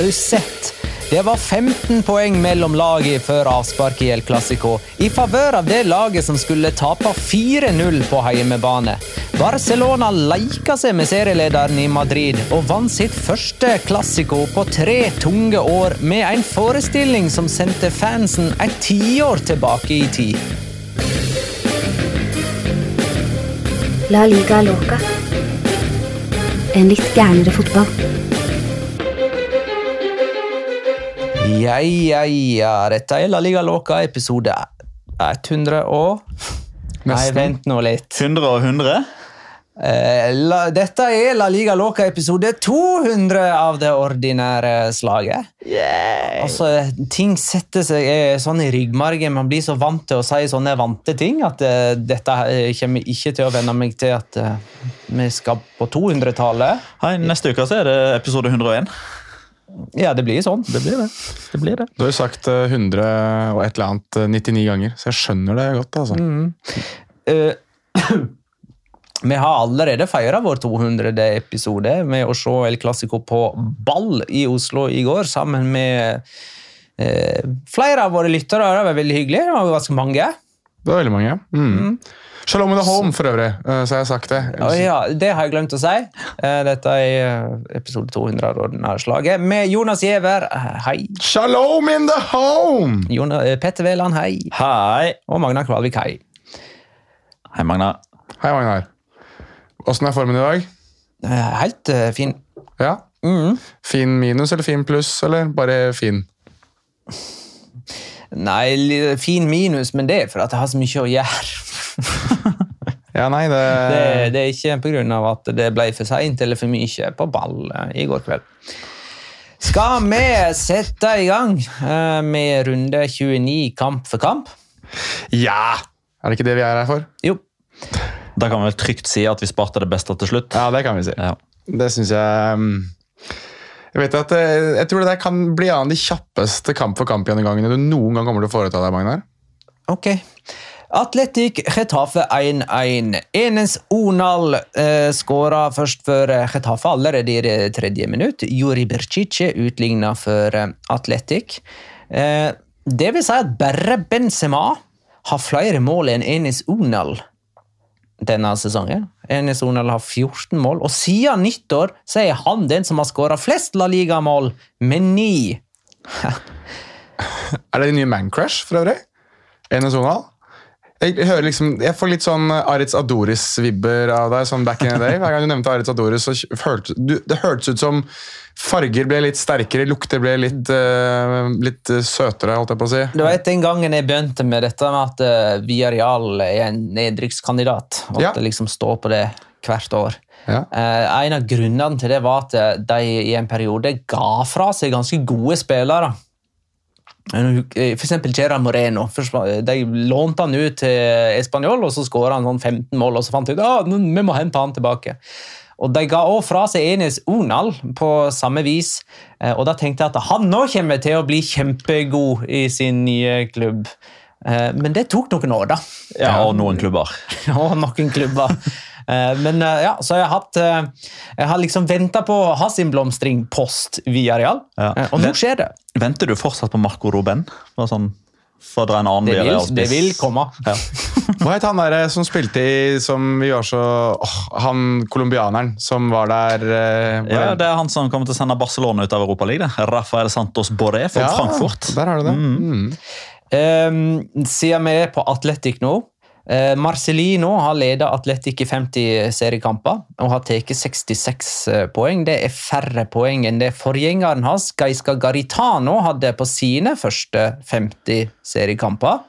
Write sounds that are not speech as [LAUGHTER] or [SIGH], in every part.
Har? Det var 15 poeng mellom laget før avspark i El Clásico, i favør av det laget som skulle tape 4-0 på hjemmebane. Barcelona leika seg med serielederen i Madrid og vant sitt første Clásico på tre tunge år med en forestilling som sendte fansen et tiår tilbake i tid. La liga loca. En litt gærnere fotball. Ja, ja, ja. Dette er La Liga Låka, episode 100 og Nei, vent nå litt. 100 og 100? Eh, la, dette er La Liga Låka episode 200 av det ordinære slaget. Altså, Ting setter seg eh, sånn i ryggmargen. Man blir så vant til å si sånne vante ting at eh, dette eh, kommer ikke til å venne meg til at vi skal på 200-tallet. Hei, neste uke så er det episode 101. Ja, det blir sånn. Det blir det. det, blir det. Du har jo sagt eh, 100 og et eller annet eh, 99 ganger, så jeg skjønner det godt. altså. Eh, [CLEARS THROAT] vi har allerede feira vår 200. episode med å se El Clásico på ball i Oslo i går, sammen med eh, flere av våre lyttere. Det var veldig hyggelig. Det var ganske mange. Det var veldig mange. Mm. Shalom in the home, for øvrig, Så så har jeg sagt det. Å ja, det har jeg glemt å si. Eh, Dette er eh, episode 200 av det ordinære slaget. Med Jonas Giæver, eh, hei. Shalom in the home! Jona, eh, Petter Wæland, hei. Hei! Og Magna Kvalvik, hei. Hei, Magna. Hei, Magnar. Åssen er formen i dag? Eh, Helt eh, fin. Ja? Fin minus eller fin pluss, eller bare fin? Nei, fin minus, men det er for at jeg har så mye å gjøre. [LAUGHS] Ja, nei, det, Det, det er ikke av at det ble for seint eller for mye på ball eh, i går kveld. Skal vi sette i gang eh, med runde 29 kamp for kamp? Ja! Er det ikke det vi er her for? Jo. Da kan vi vel trygt si at vi sparte det beste til slutt. Ja, det kan vi si. Ja. Det syns jeg um, Jeg vet at eh, jeg tror det der kan bli en av de kjappeste kamp for kamp-gjennomgangene du noen gang kommer til å foreta deg, Magnar. Ok. Atletic Getafe 1-1. Enes Onal eh, skåra først for eh, Getafe allerede i det tredje minutt. Juri Bercice utligna for eh, Atletic. Eh, det vil si at bare Benzema har flere mål enn Enes Onal denne sesongen. Enes Onal har 14 mål, og siden nyttår så er han den som har skåra flest La Liga-mål, med ni. [LAUGHS] Er det en ny Mancrash, for øvrig? Enes Onal? Jeg, hører liksom, jeg får litt sånn Aritz Adoris-vibber av deg, sånn back in the day. Hver gang du nevnte Aritz Adoris, så hørte, du, det hørtes ut som farger ble litt sterkere, lukter ble litt, uh, litt søtere, holdt jeg på å si. Du vet Den gangen jeg begynte med dette med at uh, Villarreal er en nedrykkskandidat, og Ja. liksom står på det hvert år. Ja. Uh, en av grunnene til det var at de i en periode ga fra seg ganske gode spillere. Eh, eksempel Gerard Moreno. De lånte han ut til Español, og så skåra han sånn 15 mål. og Så fant de ut at vi må hente han tilbake. Og De ga også fra seg Enes Onal på samme vis. Eh, Og Da tenkte jeg at han nå kommer til å bli kjempegod i sin nye klubb. Eh, Men det tok noen år, da. Ja, Og noen klubber. [LAUGHS] og noen klubber. Men ja, så jeg har hatt Jeg har liksom venta på å ha sin blomstring post real Ja. Og nå skjer det. Venter du fortsatt på Marco Ruben? Sånn, for å dra en annen Det vil, det vil komme. Ja. [LAUGHS] Hva het han der som spilte i som vi var så oh, Han colombianeren som var der eh, Ja, Det er han som kommer til å sende Barcelona ut av Europaligaen. Rafael Santos Boré fra Ja, Frankfurt. Der har du det. Mm. Eh, siden vi er på Atletic nå eh, Marcelino har ledet Atletic i 50 seriekamper og har tatt 66 poeng. Det er færre poeng enn det forgjengeren hans, Gaisca Garitano, hadde på sine første 50 seriekamper.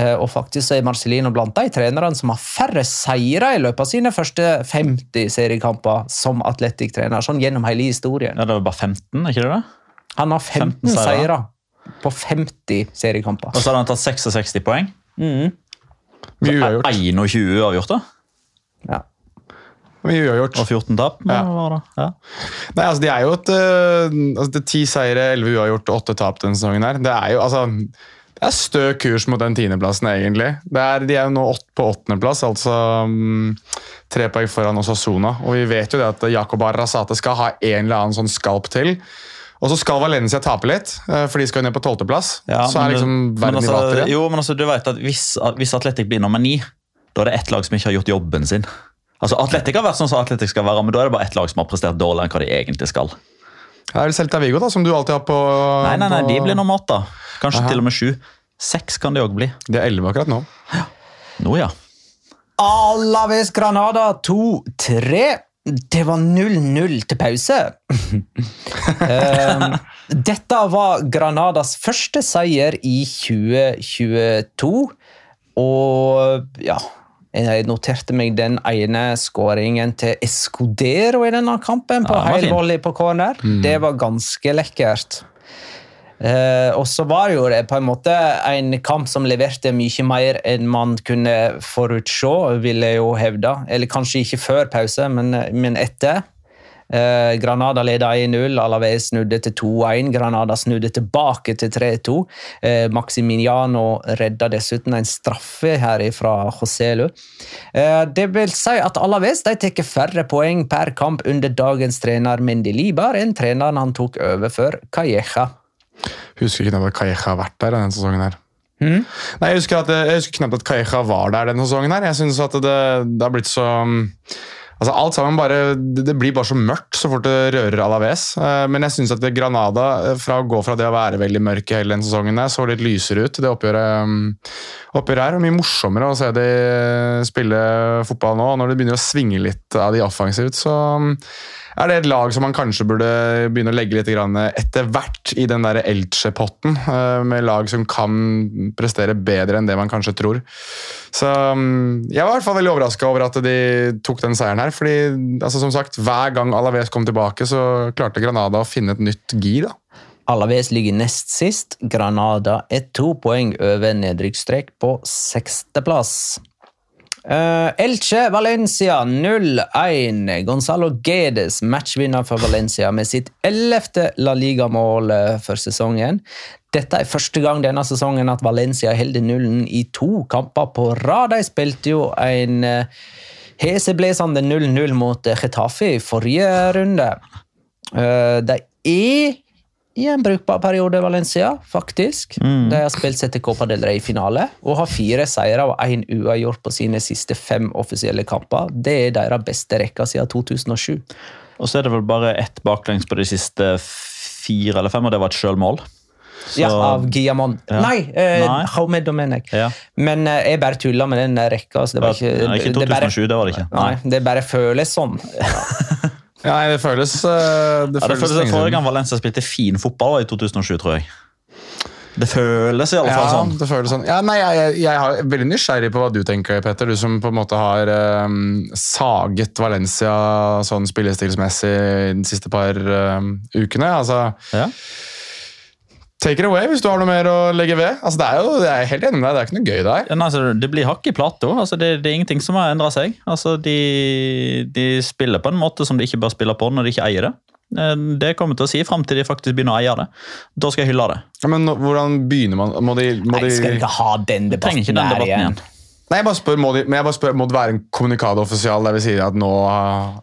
Eh, Og faktisk er Marcelino blant de trenerne som har færre seire i løpet av sine første 50 seriekamper som Atletic-trener, sånn gjennom hele historien. Ja, Det var bare 15, er ikke det det? Han har 15, 15 seire. på 50 seriekamper. Og så hadde han tatt 66 poeng. Mye uavgjort. 21 uavgjort, da. Ja. Mye uavgjort. Og 14 tap. Ja. Hva var det? Ja. Nei, altså, de er jo et øh, altså, det er Ti seire, elleve uavgjort og åtte tap denne sesongen. her. Det er jo altså, det er stø kurs mot den tiendeplassen, egentlig. Det er, de er jo nå åt, på åttendeplass, altså um, tre poeng foran Osasuna. Og vi vet jo det at Jakob Arrazate skal ha en eller annen sånn skalp til. Og så skal Valencia tape litt, øh, for de skal jo ned på tolvteplass. Ja, så er liksom verden verden i altså, vater igjen. Jo, men altså, du vet at hvis, hvis Atletic blir nummer ni, da er det ett lag som ikke har gjort jobben sin. Altså, Atletic har vært sånn som Atletic skal være, men da er det bare ett lag som har prestert dårligere enn hva de egentlig skal. Det er Celta Vigo, da, som du alltid har på Nei, nei, nei, på- de blir nummer åtte. Kanskje Aha. til og med sju. Seks kan de òg bli. De er elleve akkurat nå. Ja. Nå, ja. Alaves Granada 2-3. Det var 0-0 til pause. [LAUGHS] Eh, Dette var Granadas første seier i 2022. Og ja Jeg noterte meg den ene skåringen til Escudero i denne kampen. På Ja, den var heil fin. volley på corner. Det var ganske lekkert. Eh, og så var det jo på en måte en kamp som leverte mye mer enn man kunne forutse, vil jeg jo hevde. Eller kanskje ikke før pause, men, men etter. Uh, Granada leda 1-0, Alaves snudde til 2-1. Granada snudde tilbake til 3-2. Uh, Maximiliano redda dessuten en straffe her fra Joselu. Uh, det vil si at Alaves de tar færre poeng per kamp under dagens trener Mendy Libar enn treneren han tok over for Calleja. Husker ikke at Calleja har vært der denne sesongen. her. Nei, Jeg husker, at, jeg husker knapt at Calleja var der denne sesongen. her. Jeg synes at det, det har blitt så altså Alt sammen bare, det blir bare så mørkt så fort det rører Alaves. Eh, Men jeg syns at Granada, eh, fra å gå fra det å være veldig mørke hele denne sesongen, så litt lysere ut. Det oppgjøret, mm, oppgjøret her. Og mye morsommere å se de spille fotball nå. Når det begynner å svinge litt av de offensivt, så mm, er det et lag som man kanskje burde begynne å legge litt etter hvert i den der Elche-potten, eh, med lag som kan prestere bedre enn det man kanskje tror. Så mm, Jeg var i hvert fall veldig overraska over at de tok den seieren her. fordi altså som sagt, hver gang Alaves kom tilbake, så klarte Granada å finne et nytt gir. da. Alaves ligger nest sist. Granada er to poeng over nedrykksstrek på seksteplass. Uh, Elche Valencia 0-1. Gonzalo Guedes, matchvinner for Valencia med sitt ellevte La Liga-mål eh, for sesongen. Dette er første gang denne sesongen at Valencia holder nullen i to kamper på rad. De spilte jo en uh, heseblesende 0-0 mot Getafe i forrige runde. Uh, de er i en brukbar periode, Valencia, faktisk. De har spilt seg til Copa del Rey-finale og har fire seire og én uavgjort på sine siste fem offisielle kamper. Det er deres beste rekke siden 2007. Og så er det vel bare ett baklengs på de siste fire eller fem, og det var et sjølmål. Så- Ja, av Guillamon. Ja. Nei, eh, Nei. Jaume Domenech. Ja. Men eh, jeg bare tulla med den rekka. Så det var ikke, Nei, ikke det bare- 2007, det var det ikke. Nei, det bare føles sånn. [LAUGHS] Ja, nei, det føles Det føles, Ja, det føles det lenge Forrige gang Valencia spilte fin fotball, i 2007, tror jeg. Det føles i alle fall Ja, sånn. det føles sånn. Ja, nei, jeg, jeg er veldig nysgjerrig på hva du tenker, Petter. Du som på en måte har um, saget Valencia sånn spillestilsmessig de siste par um, ukene. Altså, Ja. Take it away hvis du har noe mer å legge ved. Altså, det er jo, jeg er helt enig med deg, det er ikke noe gøy der. Ja, altså, det blir hakk i plata. Altså, det, det er ingenting som har endra seg. Altså, de, de spiller på en måte som de ikke bør spille på når de ikke eier det. Eh, Det kommer til å si fram til de faktisk begynner å eie det. Da skal jeg hylle det. Ja, men hvordan begynner man? Må de, må Nei, skal ikke ha den debatten ikke den der debatten igjen? igjen. Nei, jeg bare spør, må, de, men jeg bare spør, må det være en kommunikado offisial der vi sier at nå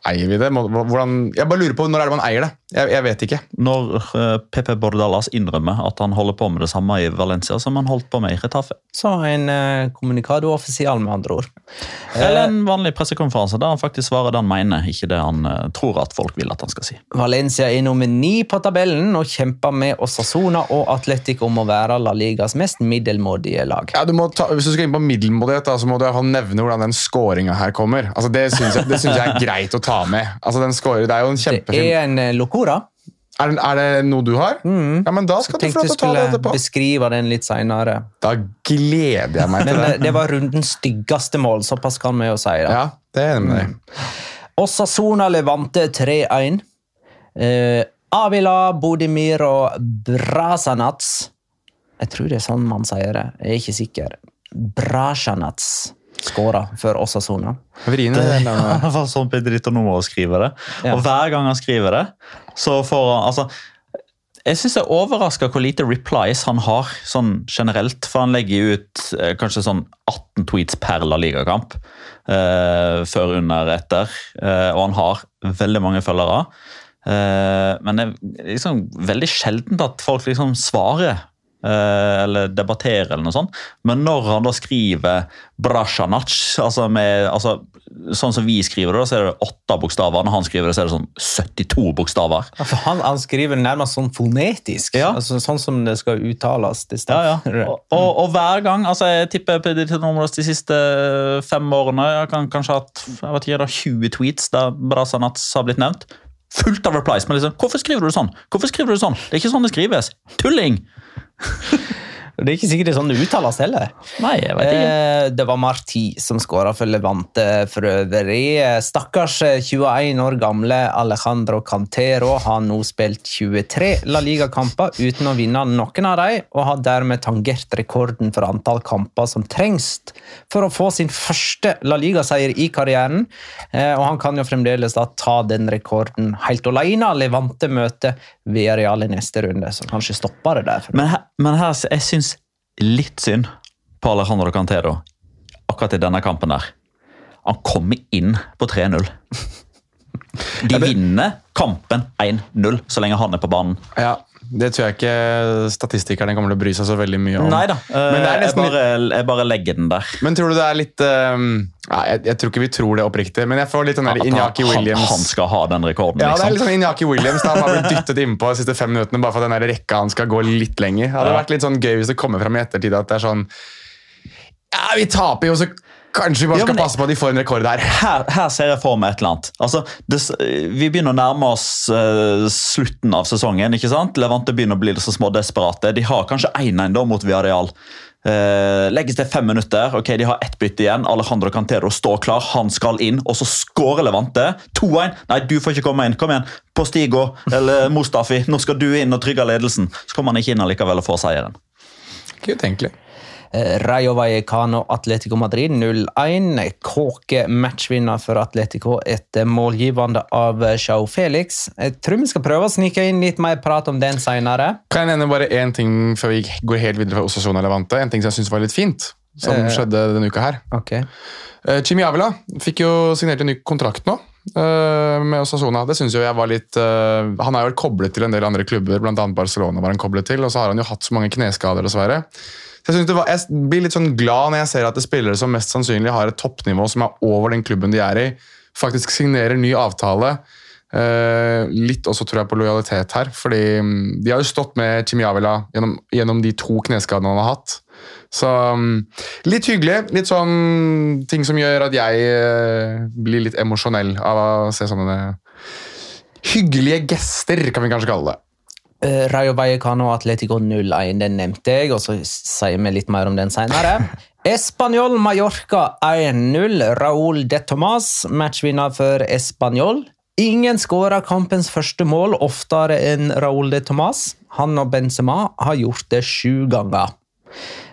eier vi det? Må, hvordan, jeg bare lurer på når er det man eier det? Jeg, jeg vet ikke. Når uh, Pepe Bordalas innrømmer at han holder på med det samme i Valencia som han holdt på med i Retafe. Så en uh, kommunikado offisial, med andre ord. Eller en vanlig pressekonferanse der han faktisk svarer det han mener, ikke det han uh, tror at folk vil at han skal si. Valencia er nummer ni på tabellen og kjemper med Osasona og Atletico om å være La Ligas mest middelmådige lag. Ja, du må ta, hvis du skal inn på middelmådighet, da, så må du fall nevne hvordan den scoringa her kommer. Altså, det syns jeg, jeg er greit å ta med. Altså, den scorer, det er jo en Det er en uh, locora. er, er det noe du har? Ja, men Da skal du få lov til å ta det etterpå. beskrive den litt seinere. Da gleder jeg meg til det. det var rundens styggeste mål, såpass kan vi jo si. da. Ja, det er enig med deg. Osasuna Levante 3-1. Eh, Avila, Bodimir og Brasanats Jeg tror det er sånn man sier det. Jeg er ikke sikker. Brasanats skåra for Osasona. Vriene, Det [LAUGHS] det er fall sånn Pedrito Nomo skrive det. Ja. Og hver gang han skriver det, så får han altså, Jeg syns jeg er overraska hvor lite replies han har sånn generelt. For han legger ut eh, kanskje sånn 18 tweets per La Liga-kamp. Eh, før, under, etter. Eh, og han har veldig mange følgere. Eh, men det er liksom veldig sjeldent at folk liksom svarer. Eh, eller debattere, eller noe sånt. Men når han da skriver Brasjanac, altså med altså, Sånn som vi skriver det, så er det åtte bokstaver. Når han skriver det, så er det sånn 72 bokstaver. Ja, Han, han skriver nærmest sånn fonetisk. Ja. Altså, sånn som det skal uttales. Det Ja, ja. Og, og, og hver gang altså Jeg tipper på Nomos de siste fem årene Jeg kan kanskje hatt jeg vet ikke, 20 tweets der 'Brasjanac' har blitt nevnt. Fullt av replies. Men liksom, hvorfor skriver du det sånn? Hvorfor skriver du det sånn? Det er ikke sånn det skrives. Tulling! Det er ikke sikkert det er sånn det uttales heller. Nei, jeg vet ikke. Eh, Det var Marti som skåra for Levante for øvrig. Stakkars eh, 21 år gamle Alejandro Cantero har nå spilt 23 La Liga-kamper uten å vinne noen av dem, og har dermed tangert rekorden for antall kamper som trengs for å få sin første La Liga-seier i karrieren. Eh, Og han kan jo fremdeles da ta den rekorden helt alene. Levante møter Villarreal i neste runde, så kanskje stopper det der. Men her, men her jeg syns litt synd på Alejandro Cantero akkurat i denne kampen der. Han kommer inn på 3-0. De vinner kampen 1-0 så lenge han er på banen. Ja, det tror jeg ikke statistikerne kommer til å bry seg så veldig mye om. Nei da, Men det er jeg, bare, jeg bare legger den der. Men tror du det er litt um, ja, jeg, jeg tror ikke vi tror det oppriktig, men jeg får litt den der Inyaki Williams han, han skal ha den rekorden, Ja, det er litt liksom. sånn Inyaki Williams da, Han har blitt dyttet innpå de siste fem minuttene bare for at den der rekka han skal gå litt lenger. Det hadde vært litt sånn gøy hvis det kommer fram i ettertid at det er sånn Ja, vi taper jo, så kanskje vi bare Ja, skal men- passe på at de får en rekord der. Her, her ser jeg for meg et eller annet. Altså, det, vi begynner å nærme oss uh, slutten av sesongen. ikke sant? Levante begynner å bli så små desperate. De har kanskje 1-1 da mot Villarreal. Uh, legges til fem minutter. ok, De har ett bytte igjen. Alejandro Cantero står klar. Han skal inn, og så skårer Levante. 2-1. Nei, du får ikke komme inn. Kom igjen. Postigo eller Mustafi, nå skal du inn og trygge ledelsen. Så kommer han ikke inn allikevel og får seieren. Ikke utenkelig. Eh, Rayo Vallecano Atletico Madrid 0-1. Kåke matchvinner for Atletico etter målgivende av Sjau Felix. Jeg tror vi skal prøve å snike inn litt mer prat om den senere. Kan jeg nevne bare én ting før vi går helt videre fra Osasona Levante? En ting som jeg syns var litt fint, som Eh. skjedde denne uka her. Ok. Eh, Chimi Avila fikk jo signert en ny kontrakt nå eh, med Osasona. Det synes jo jeg var litt uh, Han har jo koblet til en del andre klubber, bl.a. Barcelona. var han koblet til, Og så har han jo hatt så mange kneskader, dessverre. Jeg, var, jeg blir litt sånn glad når jeg ser at det spillere som mest sannsynlig har et toppnivå som er over den klubben de er i, faktisk signerer ny avtale. Eh, litt også tror jeg på lojalitet her, fordi mm, de har jo stått med Chimiavela gjennom, gjennom de to kneskadene han har hatt. Så mm, litt hyggelig. Litt sånn ting som gjør at jeg eh, blir litt emosjonell av å se sånne hyggelige gester, kan vi kanskje kalle det. Uh, Rayo Vallecano Atletico 0-1, den nevnte jeg, og så sier vi litt mer om den senere. [LAUGHS] Español Mallorca 1-0. Raúl de Tomàs, matchvinner for Español. Ingen skåra kampens første mål oftere enn Raúl de Tomàs. Han og Benzema har gjort det sju ganger.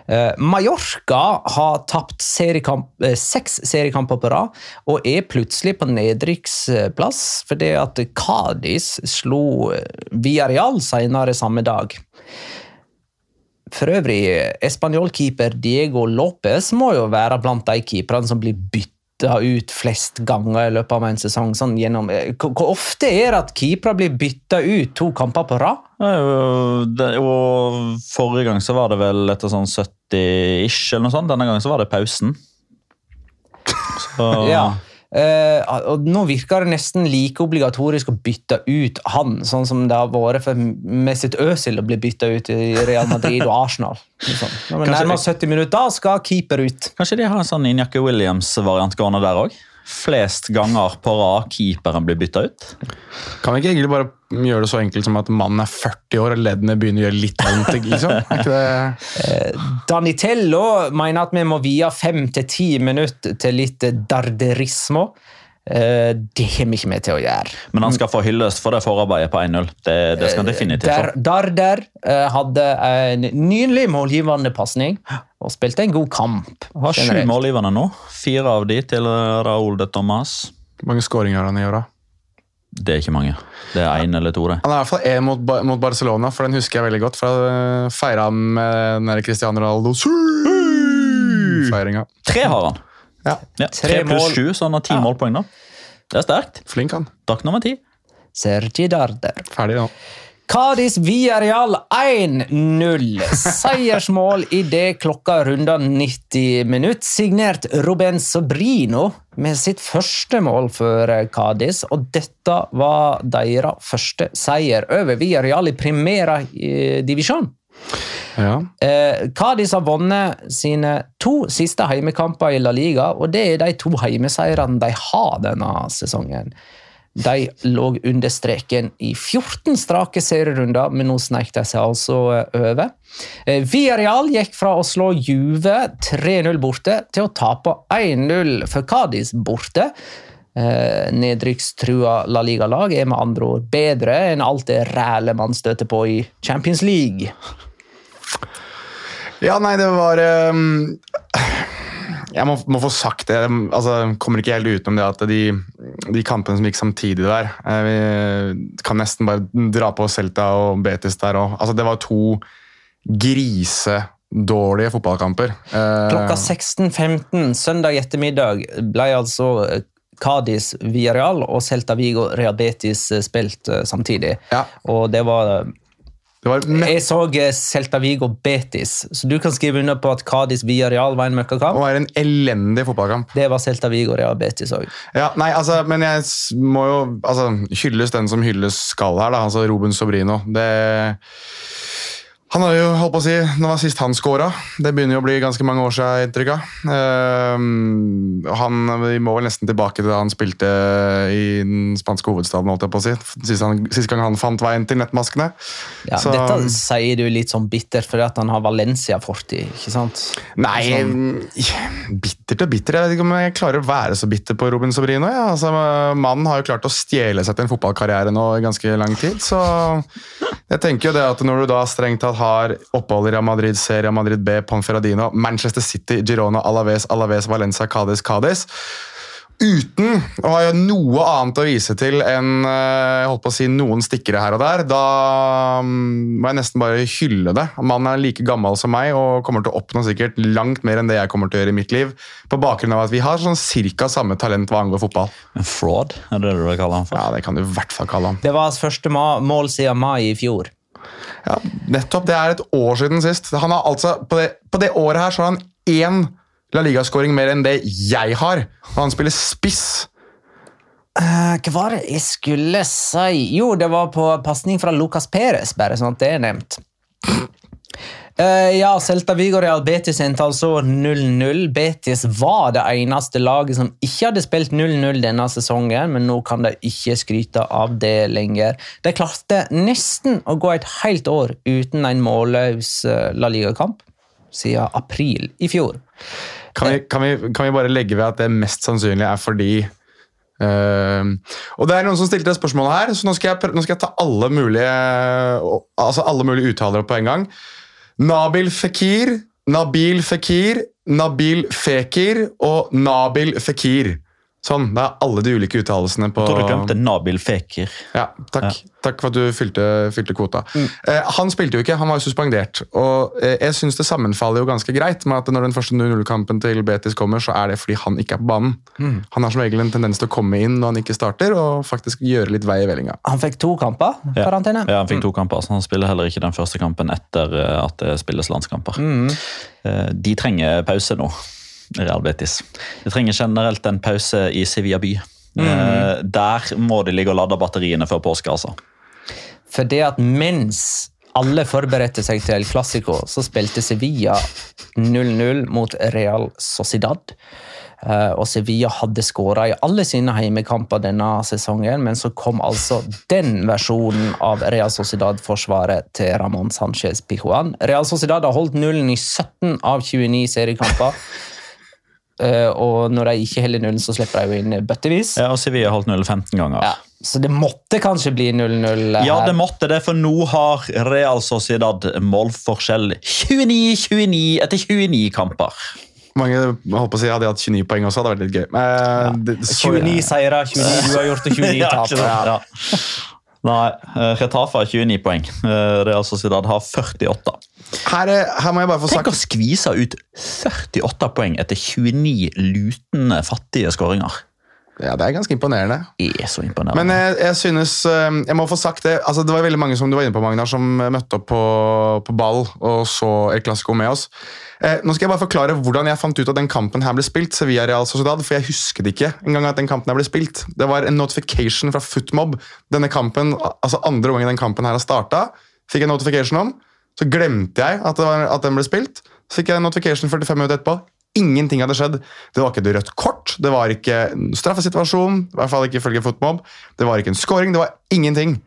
Uh, Mallorca har tapt seriekamp, uh, seks seriekamper på rad og er plutselig på nedrykksplass fordi at Cádiz slo Villarreal senere samme dag. For øvrig, Español-keeper Diego Lopez må jo være blant de keeperne som blir bytta ut flest ganger i løpet av en sesong. Sånn gjennom, hvor, hvor ofte er det at keepere blir bytta ut to kamper på rad? Og Forrige gang så var det vel etter sånn 70-ish, eller noe sånt. Denne gangen så var det pausen. [LAUGHS] Så, Ja. Og nå virker det nesten like obligatorisk å bytte ut han, sånn som det har vært for Mesut Özil å bli bytta ut i Real Madrid og Arsenal. Liksom. Når vi nærmer oss 70 minutter, da skal keeper ut. Kanskje de har en sånn Injaki Williams-variant gående der òg? Flest ganger på rad keeperen blir bytta ut. Kan vi ikke egentlig bare gjøre det så enkelt som at mannen er 40 år og leddene begynner å gjøre litt vondt? Liksom? [LAUGHS] Er ikke det... Danitello mener at vi må vie fem til ti minutter til litt darderismo. Eh, det har vi ikke med til å gjøre. Men han skal få hyllest for det forarbeidet på 1-0. Det, det skal han definitivt Der, få. Darder eh, hadde en nydelig målgivende pasning og spilte en god kamp. Har sju målgivende nå. Fire av de til Raúl de Tomas. Hvor mange skåringer har han i år, da? Det er ikke mange. Det er én eller to, det. Han er i hvert fall én mot, Ba- mot Barcelona, for den husker jeg veldig godt. For jeg feira han med den Cristiano Ronaldo feiringa. Tre har han. Ja, Ja, Tre pluss sju, så han har ti Ja. målpoeng. nå. Det er sterkt. flink han. Takk nummer ti. Sergi Darder. Ferdig nå. Cádiz Villarreal 1-0. Seiersmål idet klokka runder 90 minutt. Signert Ruben Sobrino med sitt første mål for Cádiz. Og dette var deres første seier over Villarreal i Primera eh, divisjon. Ja. Eh, har vunnet sine to siste heimekamper i La Liga, og det er de to heimeseirene de har denne sesongen. De lå under streken i 14 strake serierunder, men nå snek de seg altså eh, over. Eh, Villarreal gikk fra å slå Juve 3-0 borte til å tape 1-0 for Cádiz borte. Eh, Nedrykkstrua La Liga-lag er med andre ord bedre enn alt det rælet man støter på i Champions League. Ja, nei, det var um, Jeg må, må få sagt det. Altså, kommer ikke helt utenom det at de, de kampene som gikk samtidig der eh, Vi kan nesten bare dra på Celta og Betis der òg. Altså, det var to grisedårlige fotballkamper. Eh, Klokka 16.15 søndag ettermiddag ble altså Cádiz Villarreal og Celta Vigo Real Betis spilt eh, samtidig. Ja. Og det var Jeg så eh, Celta Vigo Betis, så du kan skrive under på at Cádiz Real var en møkkakamp. Og er en elendig fotballkamp. Det var Celta Vigo Real Betis òg. Ja, nei, altså, men jeg må jo altså, hylles den som hylles skal her, da, altså Ruben Sobrino. Det, han har jo holdt på å si, Når var sist han scora? Det begynner jo å bli ganske mange år siden. inntrykk av. Uh, han, vi må vel nesten tilbake til da han spilte i den spanske hovedstaden. holdt jeg på å si. Sist, han, sist gang han fant veien til nettmaskene. Ja, Så- Dette sier du litt sånn bittert fordi at han har Valencia-fortid, ikke sant? Nei, bittert og bitter. Jeg vet ikke om jeg klarer å være så bitter på Robin Sobrino. Ja. Altså, mannen har jo klart å stjele seg til en fotballkarriere nå i ganske lang tid. Så jeg tenker jo det at når du da strengt tatt har opphold i Real Madrid C, Real Madrid B, Ponferradino, Manchester City, Girona, Alaves, Alaves, Valencia, Cádiz, Cádiz Uten å ha noe annet å vise til enn eh, jeg holdt på å si, noen stikkere her og der, da mm, må jeg nesten bare hylle det. Mannen er like gammel som meg og kommer til å oppnå sikkert langt mer enn det jeg kommer til å gjøre i mitt liv. På bakgrunn av at vi har sånn cirka samme talent hva angår fotball. En fraud, er det det du vil kalle han for? Ja, Det kan du i hvert fall kalle han. Det var hans første mål siden mai i fjor. Ja, nettopp. Det er et år siden sist. Han har altså, På det, på det året her så har han én La Liga-skåring mer enn det jeg har. Og han spiller spiss. Uh, hva var det jeg skulle si? Jo, det var på pasning fra Lucas Perez, bare sånn at det er nevnt. Eh, ja, Celta Vigo Real Betis endte altså 0-0. Betis var det eneste laget som ikke hadde spilt 0-0 denne sesongen, men nå kan de ikke skryte av det lenger. De klarte nesten å gå et helt år uten en målløs eh, La Liga-kamp siden april i fjor. Kan vi, kan, vi, kan vi bare legge ved at det mest sannsynlig er fordi uh, og det er noen som stilte spørsmålet her, så nå skal jeg, nå skal jeg ta alle mulige, altså alle mulige uttalere på en gang. Nabil Fekir, Nabil Fekir, Nabil Fekir og Nabil Fekir. Sånn, det er alle de ulike uttalelsene på Jeg tror du glemte Nabil Fekir. Ja, takk. Takk for at du fylte, fylte kvota. Eh, han spilte jo ikke, han var jo suspendert. Og eh, jeg syns det sammenfaller jo ganske greit med at når den første 0-0-kampen til Betis kommer, så er det fordi han ikke er på banen. Han har som regel en tendens til å komme inn når han ikke starter, og faktisk gjøre litt vei i vellinga. Han fikk to kamper, Ja. karantene. Ja, han fikk to kamper, så han spiller heller ikke den første kampen etter eh, at det spilles landskamper. Eh, De trenger pause nå, Real Betis. De trenger generelt en pause i Sevilla by. Eh, Der må de ligge og lade batteriene før påske, altså. For det at mens alle forberedte seg til El Clásico, så spilte Sevilla 0-0 mot Real Sociedad. Eh, og Sevilla hadde skåra i alle sine heimekamper denne sesongen, men så kom altså den versjonen av Real Sociedad-forsvaret til Ramón Sánchez Pijuan. Real Sociedad har holdt nullen i 17 av 29 seriekamper. Eh, og når de ikke holder nullen, så slipper de jo inn bøttevis. Ja, og Sevilla har holdt 0 15 ganger. Ja, så det måtte kanskje bli 0-0 her. Ja, det måtte det, for nå har Real Sociedad målforskjell 29-29 etter 29 kamper. Mange jeg håper å si, hadde hatt 29 poeng også, hadde vært litt gøy. Men, det- så- 29 seire, 29 uavgjort og 29 Ja, tap. ja. Ja. Nei, Retafa Retafe har 29 poeng. Eh, Real Sociedad har 48. Her, er- her må jeg bare få sagt Tenk å skvise ut 48 poeng etter 29 lutende fattige skåringer. Ja, det er ganske imponerende. Det er så imponerende. Men jeg, jeg synes eh, Jeg må få sagt det. altså Det var veldig mange som du var inne på, Magnar, som møtte opp på, på ball og så El Clásico med oss. Eh, nå skal jeg bare forklare hvordan jeg fant ut at den kampen her ble spilt. Sevilla Real Sociedad, For jeg husket ikke engang at den kampen her ble spilt. Det var en notification fra Footmob. Denne kampen, altså Andre gangen den kampen her har starta, fikk jeg notification om. Så glemte jeg at, det var, at den ble spilt. Så fikk jeg en notification 45 minutter etterpå. Ingenting hadde skjedd. Det var ikke et rødt kort, det var ikke en straffesituasjon. i hvert fall ikke ifølge fotmob Det var ikke en scoring, det var ingenting.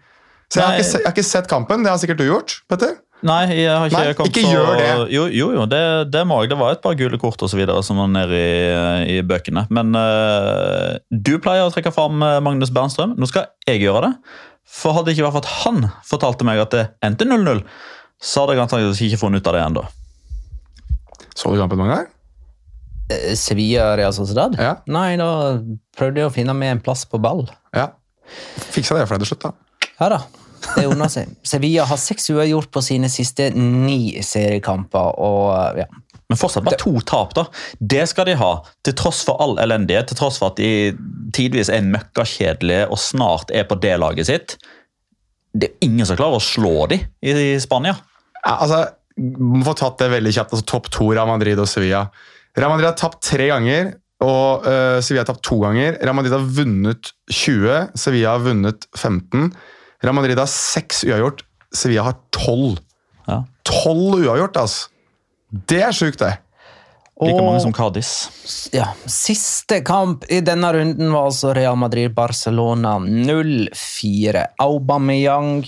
Så jeg har, ikke, jeg har ikke sett kampen. Det har sikkert du gjort. Petter. Nei, jeg har ikke Nei, kommet ikke så... gjør det. Jo, jo, jo det, det må jeg. Det var et par gule kort og så videre som var nede i, i bøkene. Men uh, du pleier å trekke fram eh, Magnus Bernstrøm. Nå skal jeg gjøre det. For hadde ikke vært hvert at han fortalte meg at det endte 0-0, så hadde jeg antakeligvis ikke funnet ut av det ennå. Så du kampen mange ganger? Eh, Sevilla Real Sociedad? Ja. Nei, da prøvde jeg å finne meg en plass på ball. Ja. Fiksa det for deg til slutt, da. Ja da, det ordna seg. Sevilla har seks uavgjort på sine siste ni seriekamper, og ja. Men fortsatt bare to tap, da. Det skal de ha, til tross for all elendighet, til tross for at de tidvis er møkkakjedelige og snart er på det laget sitt. Det er ingen som klarer å slå dem i Spania. Altså, må få tatt det veldig kjapt. altså Topp to Real Madrid og Sevilla. Real Madrid har tapt tre ganger, og uh, Sevilla har tapt to ganger. Real Madrid har vunnet 20, Sevilla har vunnet 15. Real Madrid har seks uavgjort, Sevilla har 12. Ja. 12 uavgjort, altså! Det er sjukt, det. Like mange som Cádiz. ja. Siste kamp i denne runden var altså Real Madrid-Barcelona 0-4. Aubameyang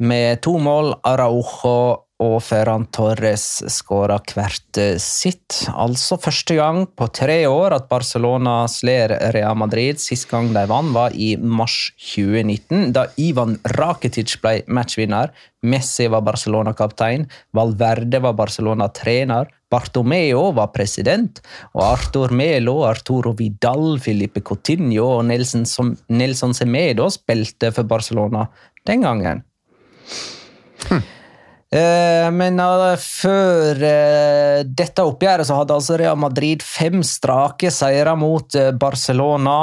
med to mål, Araujo og Ferran Torres skåra hvert sitt. Altså første gang på tre år at Barcelona slår Real Madrid. Sist gang de vant, var i mars 2019, da Ivan Rakitic ble matchvinner. Messi var Barcelona-kaptein, Valverde var Barcelona-trener, Bartomeo var president, og Artur Melo, Arturo Vidal, Filipe Coutinho og Nelson, Nelson Semedo spilte for Barcelona den gangen. Eh, Men eh, før eh, dette oppgjøret så hadde altså Real Madrid fem strake seire mot eh, Barcelona.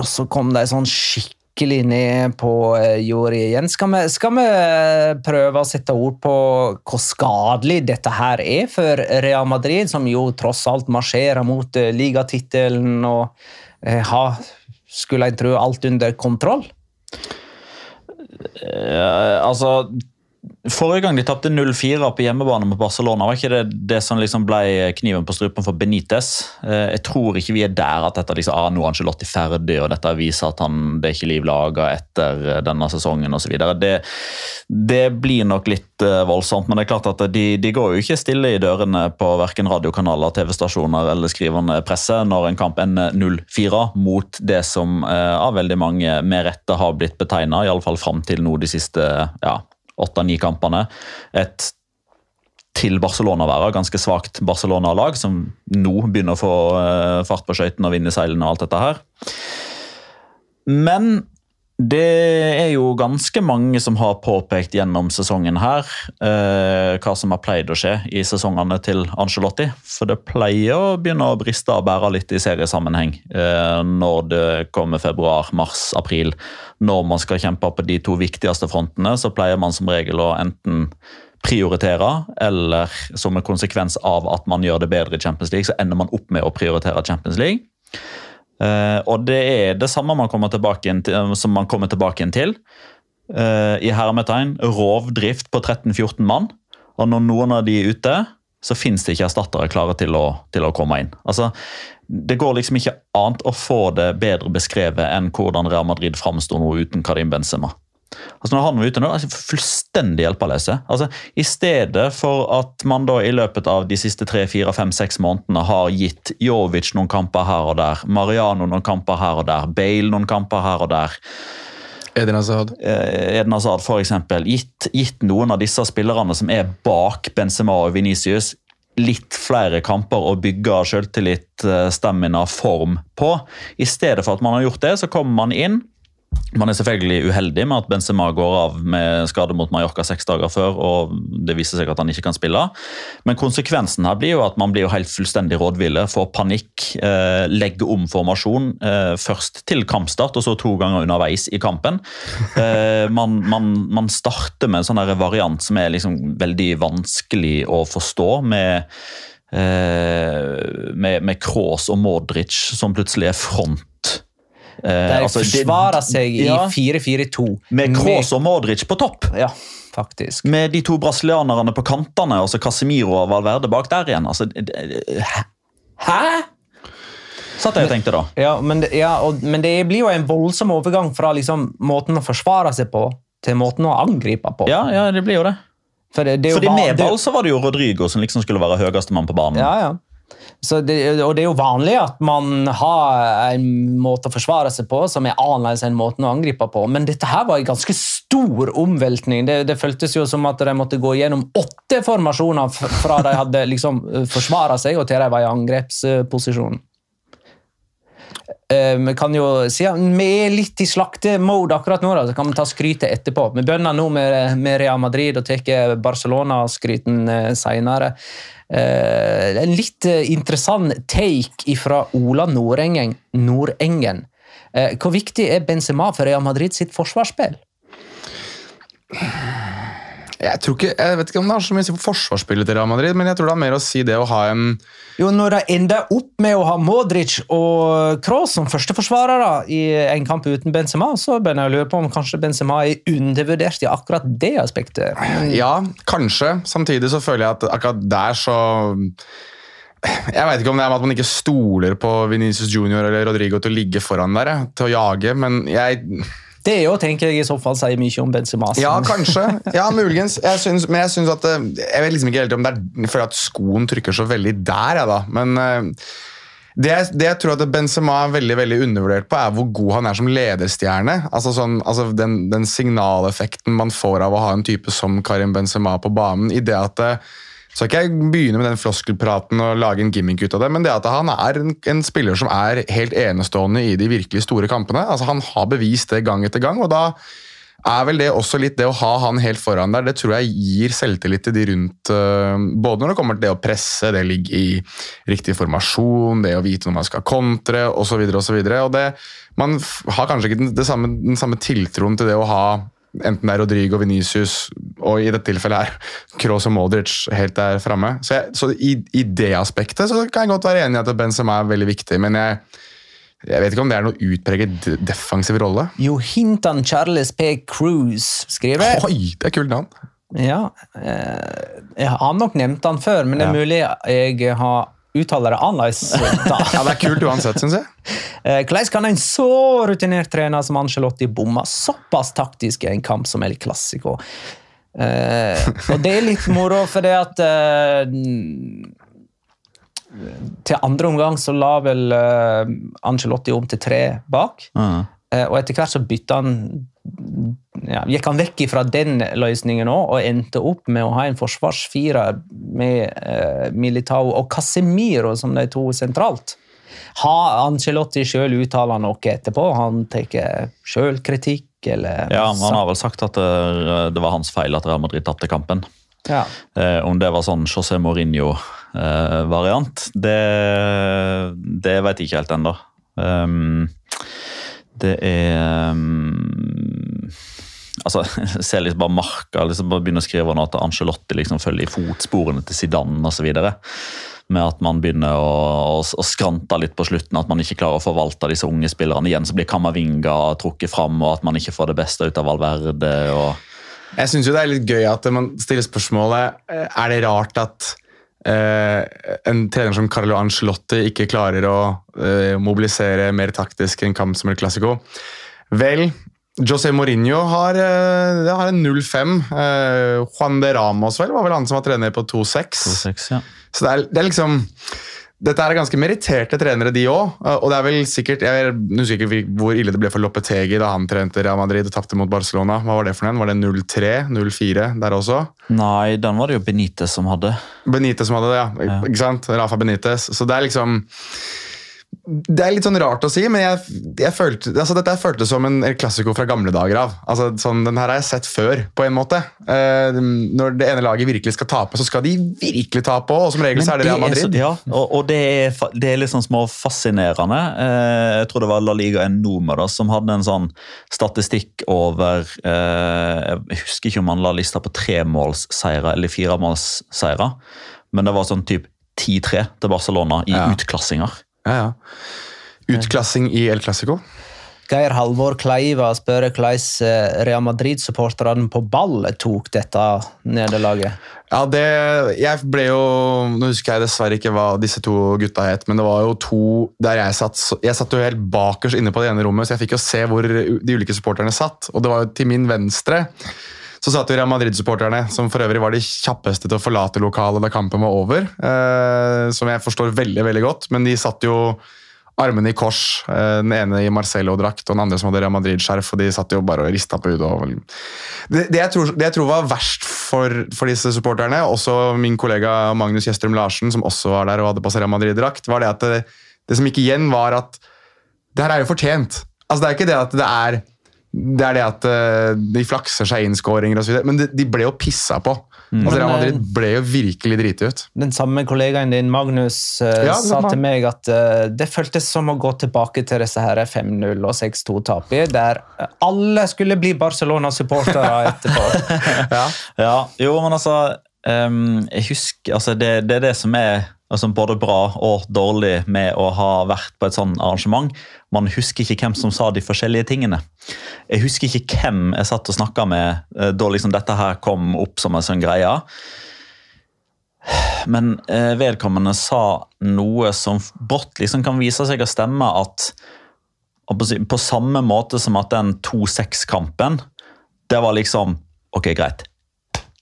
Og så kom de sånn skikkelig ned på eh, jordet igjen. Skal vi, skal vi eh, prøve å sette ord på hvor skadelig dette her er for Real Madrid, som jo tross alt marsjerer mot eh, ligatittelen og eh, har skulle en tro alt under kontroll? Ja, altså Forrige gang de tapte 0-4 på hjemmebane mot Barcelona, var ikke det det som liksom ble kniven på strupen for Benitez? Eh, jeg tror ikke vi er der at dette liksom, ah, nå er Angelotti ferdig, og dette viser at han, det er ikke liv laga etter eh, denne sesongen osv. Det, det blir nok litt uh, voldsomt, men det er klart at de, de, går jo ikke stille i dørene på verken radiokanaler, TV-stasjoner eller skrivende presse når en kamp ender 0-4 mot det som av veldig mange med rette har blitt betegna, iallfall fram til nå de siste ja, åtte-ni kampene. Et til Barcelona være, ganske svakt Barcelona-lag, som nå begynner å få uh, fart på skøytene og vinne seilene og alt dette her. Men det er jo ganske mange som har påpekt gjennom sesongen her eh, hva som har pleid å skje i sesongene til Angelotti. For det pleier å begynne å briste og bære litt i seriesammenheng eh, når det kommer februar, mars, april når man skal kjempe på de to viktigste frontene, så pleier man som regel å enten prioritere, eller som en konsekvens av at man gjør det bedre i Champions League, så ender man opp med å prioritere Champions League. Uh, og det er det samme man kommer tilbake til, som man kommer tilbake til. Uh, I hermetegn rovdrift på 13-14 mann. Og når noen av de er ute, så fins det ikke erstattere klare til å, til å komme inn. Altså, det går liksom ikke annet å få det bedre beskrevet enn hvordan Real Madrid framsto nå uten Karim Benzema. Altså Når han var ute nå, altså fullstendig hjelpeløse. Altså, I stedet for at man da i løpet av de siste tre, fire, fem, seks månedene har gitt Jovic noen kamper her og der, Mariano noen kamper her og der, Bale noen kamper her og der Eden Hazard. Edin Eden Hazard for eksempel, gitt, gitt noen av disse spillerne som er bak Benzema og Venicius, litt flere kamper å bygge selvtillit, eh, stamina, form på. I stedet for at man har gjort det, så kommer man inn. Man er selvfølgelig uheldig med at Benzema går av med skade mot Mallorca seks dager før, og det viser seg at han ikke kan spille. Men konsekvensen her blir jo at man blir jo helt fullstendig rådville, får panikk, eh, legger om formasjon. Eh, først til kampstart, og så to ganger underveis i kampen. Eh, man, man, man, starter med en sånn variant som er liksom veldig vanskelig å forstå. med Eh, med, med Kroos og Modric som plutselig er front. Eh, De altså, forsvarer seg i ja, 4-4-2. Med Kroos og Modric på topp. Ja, faktisk. Med de to brasilianerne på kantene, altså Casemiro og Valverde bak der igjen. Altså, hæ?! Satt jeg og tenkte da. Ja, men, ja, og, men, det blir jo en voldsom overgang fra liksom, måten å forsvare seg på til måten å angripe på. Ja, ja det blir jo det. For det, det Fordi med ball så var det jo Rodrigo som liksom skulle være høyeste mann på banen. Ja, ja. Det, og det er jo vanlig at man har en måte å forsvare seg på som er annerledes enn måten å angripe på, men dette her var en ganske stor omveltning. Det, det føltes jo som at de måtte gå gjennom åtte formasjoner fra de hadde liksom forsvara seg, og til de var i angrepsposisjon. Eh, vi kan jo si at vi er litt i slaktemode akkurat nå, da, så kan vi ta skrytet etterpå. Vi begynner nå med, med Real Madrid og tar Barcelona-skryten uh, senere. Uh, en litt interessant take fra Ola Nordengen. Nordengen. hvor viktig er Benzema for Real Madrid sitt forsvarsspill? Jeg, tror ikke, jeg vet ikke om det har så mye å si for forsvarsspillet til Real Madrid, men jeg tror det har mer å si det å ha en Jo, Når de ender opp med å ha Modric og Kroos som førsteforsvarere i en kamp uten Benzema, så begynner jeg å lure på om kanskje Benzema er undervurdert i akkurat det aspektet. Ja, kanskje. Samtidig så føler jeg at akkurat der så jeg vet ikke om det er med at man ikke stoler på Venezia Junior eller Rodrigo til å ligge foran der, til å jage, men jeg det er jo, tenker jeg i så fall sier mye om Benzema. Ja, kanskje. Ja, muligens. Jeg synes, men jeg syns at eh, Jeg vet liksom ikke helt om det er fordi at skoen trykker så veldig der, jeg, da. Men uh, det, det, jeg tror at Benzema er veldig veldig undervurdert på, er hvor god han er som lederstjerne. Altså, sånn, altså den, den, signaleffekten man får av å ha en type som Karim Benzema på banen. i det at så ikke jeg begynne med den floskelpraten og lage en gimmick ut av det, men det at han er en, en, spiller som er helt enestående i de virkelig store kampene. Altså Han har bevist det gang etter gang, og da er vel det også litt det å ha han helt foran der. Det tror jeg gir selvtillit til de rundt, uh, både når det kommer til det å presse, det ligger i riktig formasjon, det å vite når man skal kontre osv. Man har kanskje ikke den, samme, den samme tiltroen til det å ha enten det er Rodrigo, Venicius og i dette tilfellet er Kroos og Modric helt der framme. Så, så i, i, det aspektet så kan jeg godt være enig i at Benzema er veldig viktig, men jeg Jeg vet ikke om det er noe utpreget defensiv rolle. Jo Hintan Charles P. Cruise skriver Oi, det er kult navn. Ja, eh, jeg har nok nevnt han før, men det er mulig jeg har uttaler det annerledes. [LAUGHS] Ja, det er kult uansett, syns jeg. Eh, Hvordan kan en så rutinert trener som Angelotti bomme såpass taktisk i en kamp som El Clásico? Uh, og det er litt moro, for det at uh, Til andre omgang så la vel uh, Angelotti om til tre bak. Ja. Eh, og etter hvert så bytta han ja, Gikk han vekk fra den løsningen òg, og endte opp med å ha en forsvarsfirer med eh, Militao og Casemiro som de to sentralt. Har Angelotti sjøl uttala noe etterpå? Han tar sjølkritikk, eller Ja, Han har vel sagt at det, det var hans feil at Real Madrid tapte kampen. Ja. Eh, om det var sånn José Mourinho-variant, det, det vet jeg ikke helt ennå. Um, det er um, Altså, jeg [LAUGHS] ser liksom bare Marka liksom bare begynner å skrive nå at Angelotti liksom følger i fotsporene til Zidane osv. Med at man begynner å, å, å skrante litt på slutten, at man ikke klarer å forvalte disse unge spillerne. Igjen så blir Kamavinga trukket fram, og at man ikke får det beste ut av Valverde. og Jeg syns det er litt gøy at man stiller spørsmålet eh, Er det rart at eh, en trener som Carlo Ancelotti ikke klarer å eh, mobilisere mer taktisk i en kamp som El Clásico? Vel, José Mourinho har, eh, har en 0-5. Eh, Juan de Ramos vel, var vel han som var trener på 2-6. 2-6, ja. Så det er, det er liksom dette er ganske meritterte trenere, de òg. Og det er vel sikkert Jeg husker ikke hvor ille det ble for Loppetegi da han trente Real Madrid og tapte mot Barcelona. Hva var det for den? Var det 0-3? 0-4 der også? Nei, den var det jo Benitez som hadde. Benitez som hadde det, ja. Ja. Ikke sant? Rafa Benitez. Så det er liksom Det er litt sånn rart å si, men jeg, jeg følte, altså dette føltes som en klassiko fra gamle dager av. Altså, sånn, den her har jeg sett før, på en måte. Eh, når det ene laget virkelig skal tape, så skal de virkelig tape òg, og som regel så er det Real er så- Madrid. ja, og, og det, er, det er litt sånn små fascinerende. Eh, jeg tror det var La Liga Enoma da, som hadde en sånn statistikk over eh, Jeg husker ikke om han la lista på tremålsseire eller firemålsseire, men det var sånn typ 10-3 til Barcelona i Ja. utklassinger. Ja, ja. Utklassing i El Clásico. Geir Halvor Kleiva spør hvordan eh, Real Madrid-supporterne på ball tok dette nederlaget. Ja, det Jeg ble jo Nå husker jeg dessverre ikke hva disse to gutta het, men det var jo to der jeg satt Jeg satt jo helt bakerst inne på det ene rommet, så jeg fikk jo se hvor de ulike supporterne satt. Og det var jo til min venstre så satt jo Real Madrid-supporterne, som for øvrig var de kjappeste til å forlate lokalet da kampen var over. Eh, som jeg forstår veldig, veldig godt, men de satt jo armene i kors. Eh, den ene i Marcello-drakt og den andre som hadde Real Madrid-skjerf. og De satt jo bare og rista på hodet. Det, det, jeg tror, det jeg tror var verst for, for disse supporterne, også min kollega Magnus Gjestrøm Larsen, som også var der og hadde på seg Real Madrid-drakt, var det at det, det som gikk igjen, var at det her er jo fortjent. Altså, det er ikke det at det er det er det at eh, de flakser seg inn skåringer osv., men de, de ble jo pissa på. Altså, Real Madrid ble jo virkelig driti ut. Den samme kollegaen din, Magnus, eh, Ja, sa var- til meg at eh, det føltes som å gå tilbake til disse her 5-0 og 6-2-tapene, der alle skulle bli Barcelona-supportere [LAUGHS] etterpå. Ja. Ja, jo, men altså um, Jeg husker altså det, det er det som er altså både bra og dårlig med å ha vært på et sånt arrangement. Man husker ikke hvem som sa de forskjellige tingene. Jeg husker ikke hvem jeg satt og snakka med eh, da liksom dette her kom opp som en sånn greie. Men eh, vedkommende sa noe som brått liksom kan vise seg å stemme at på, samme måte som at den 2-6-kampen, det var liksom Ok, greit.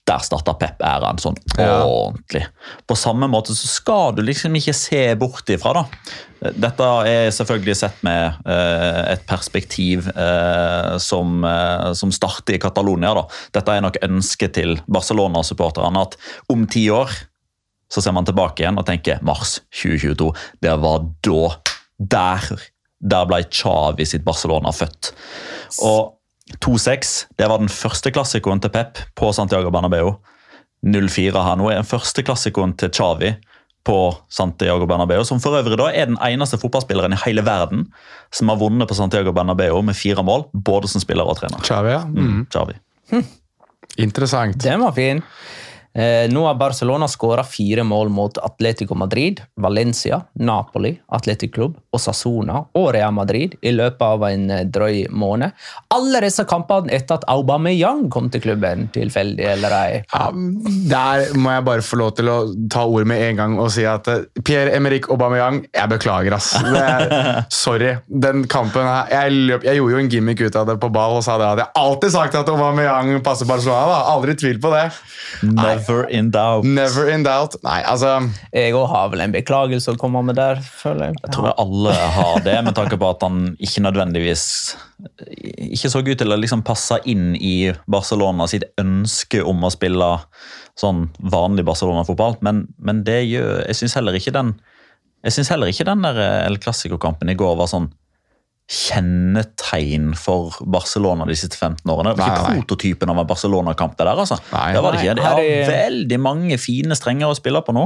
Der starta Pep æraen sånn Ja. ordentlig. På samme måte så skal du liksom ikke se bort ifra, da. Dette er selvfølgelig sett med eh, et perspektiv eh, som, eh, som starter i Catalonia. da. Dette er nok ønsket til Barcelona-supporterne at om ti år så ser man tilbake igjen og tenker mars 2022. Det var da. Der, der ble Chavi sitt Barcelona født. Og 2-6 det var den første klassikoen til Pep på Santiago Bernabeu. 0-4 her nå er den første klassikoen til Xavi på Santiago Bernabeu, som for øvrig da er den eneste fotballspilleren i hele verden som har vunnet på Santiago Bernabeu med fire mål, både som spiller og trener. Xavi, ja. Mm. Xavi. Interessant. Den var fin. Eh, nå har Barcelona skåra fire mål mot Atletico Madrid, Valencia, Napoli, Atletic Club, Sassona og Real Madrid i løpet av en eh, drøy måned. Alle disse kampene etter at Aubameyang kom til klubben, tilfeldig eller ei. Ja, der må jeg bare få lov til å ta ordet med en gang og si at eh, Pierre-Emerick Aubameyang, jeg beklager, ass. [LAUGHS] Er, sorry. Den kampen her jeg, løp, jeg gjorde jo en gimmick ut av det på ball og sa det at jeg alltid sagt at Aubameyang passer Barcelona. da. Aldri tvil på det. Never in doubt. Never in doubt. Nei, altså Jeg òg har vel en beklagelse å komme med der, føler jeg. Jeg tror alle har det, med tanke på at han ikke nødvendigvis ikke så ut til å liksom passe inn i Barcelona sitt ønske om å spille sånn vanlig Barcelona-fotball. Men, men det gjør Jeg syns heller ikke den jeg synes heller ikke den der El Clásico-kampen i går var sånn kjennetegn for Barcelona de siste 15 årene. Det var ikke Nei, nei. prototypen av en Barcelona-kamp. Det der, altså. Nei. det var det ikke. De har her er- veldig mange fine strenger å spille på nå.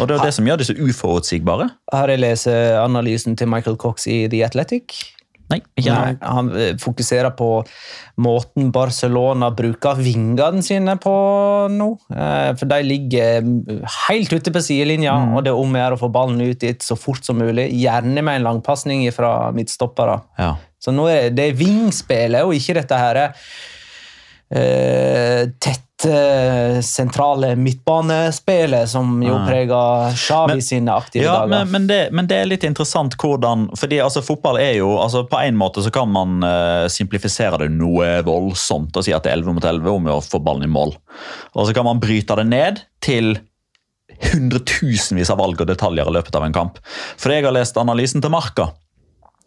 Og det er det som gjør de så uforutsigbare. Har jeg leser analysen til Michael Cox i The Athletic? Nei, ikke Nei, han eh, fokuserer på måten Barcelona bruker vingene sine på nå. Eh, For de ligger mm, helt ute på sidelinja, og det er om å gjøre å få ballen ut dit så fort som mulig. Gjerne med en langpasning fra midtstoppere. Ja. Så nå er det vingspillet, og ikke dette her eh, tette, sentrale midtbanespillet som jo Ah. preger Xavi Men- sine aktive Ja, dager. men, men, det, men det er litt interessant hvordan fordi altså Fotball er jo altså På en måte så kan man uh, simplifisere det noe voldsomt og si at det er 11 mot 11 om å få ballen i mål. Og så kan man bryte det ned til hundretusenvis av valg og detaljer i løpet av en kamp. For jeg har lest analysen til Marka,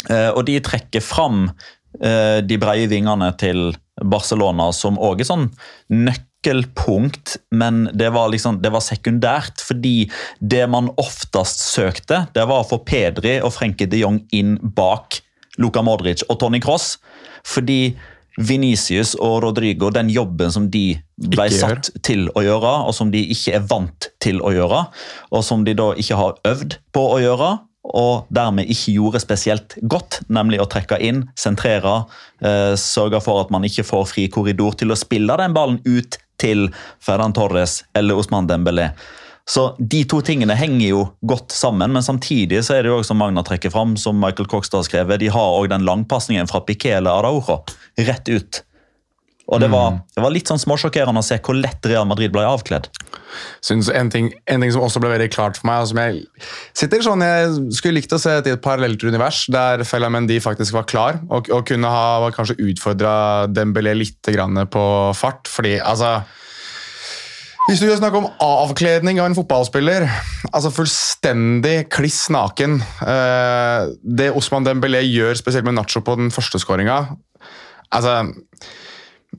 uh, og de trekker fram eh, de breie vingene til Barcelona som òg er sånn nøkkelpunkt, men det var, liksom, det var sekundært. Fordi det man oftest søkte, det var å få Pedri og Frenke de Jong inn bak Luka Modric og Tony Cross. Fordi Venicius og Rodrigo, den jobben som de ble Ikke gjør. satt til å gjøre, og som de ikke er vant til å gjøre, og som de da ikke har øvd på å gjøre, og dermed ikke gjorde spesielt godt, nemlig å trekke inn, sentrere, eh, sørge for at man ikke får fri korridor til å spille den ballen ut til Ferran Torres eller Osman Dembélé. Så De to tingene henger jo godt sammen, men samtidig så er det jo også som Magna trekker fram, som Michael Kokstad har skrevet, de har også den langpasningen fra Piquet eller Araujo rett ut. Og det var, det var litt sånn småsjokkerende å se hvor lett Real Madrid ble avkledd. synes en ting, en ting som også ble veldig klart for meg, og som jeg sitter sånn Jeg skulle likt å se et parallelt univers der Fella Mendy faktisk var klar og, og kunne ha kanskje utfordra Dembélé litt grann på fart. Fordi, altså Hvis du skal snakke om avkledning av en fotballspiller, altså fullstendig kliss naken eh, Det Osman Dembélé gjør, spesielt med Nacho på den første skåringa Altså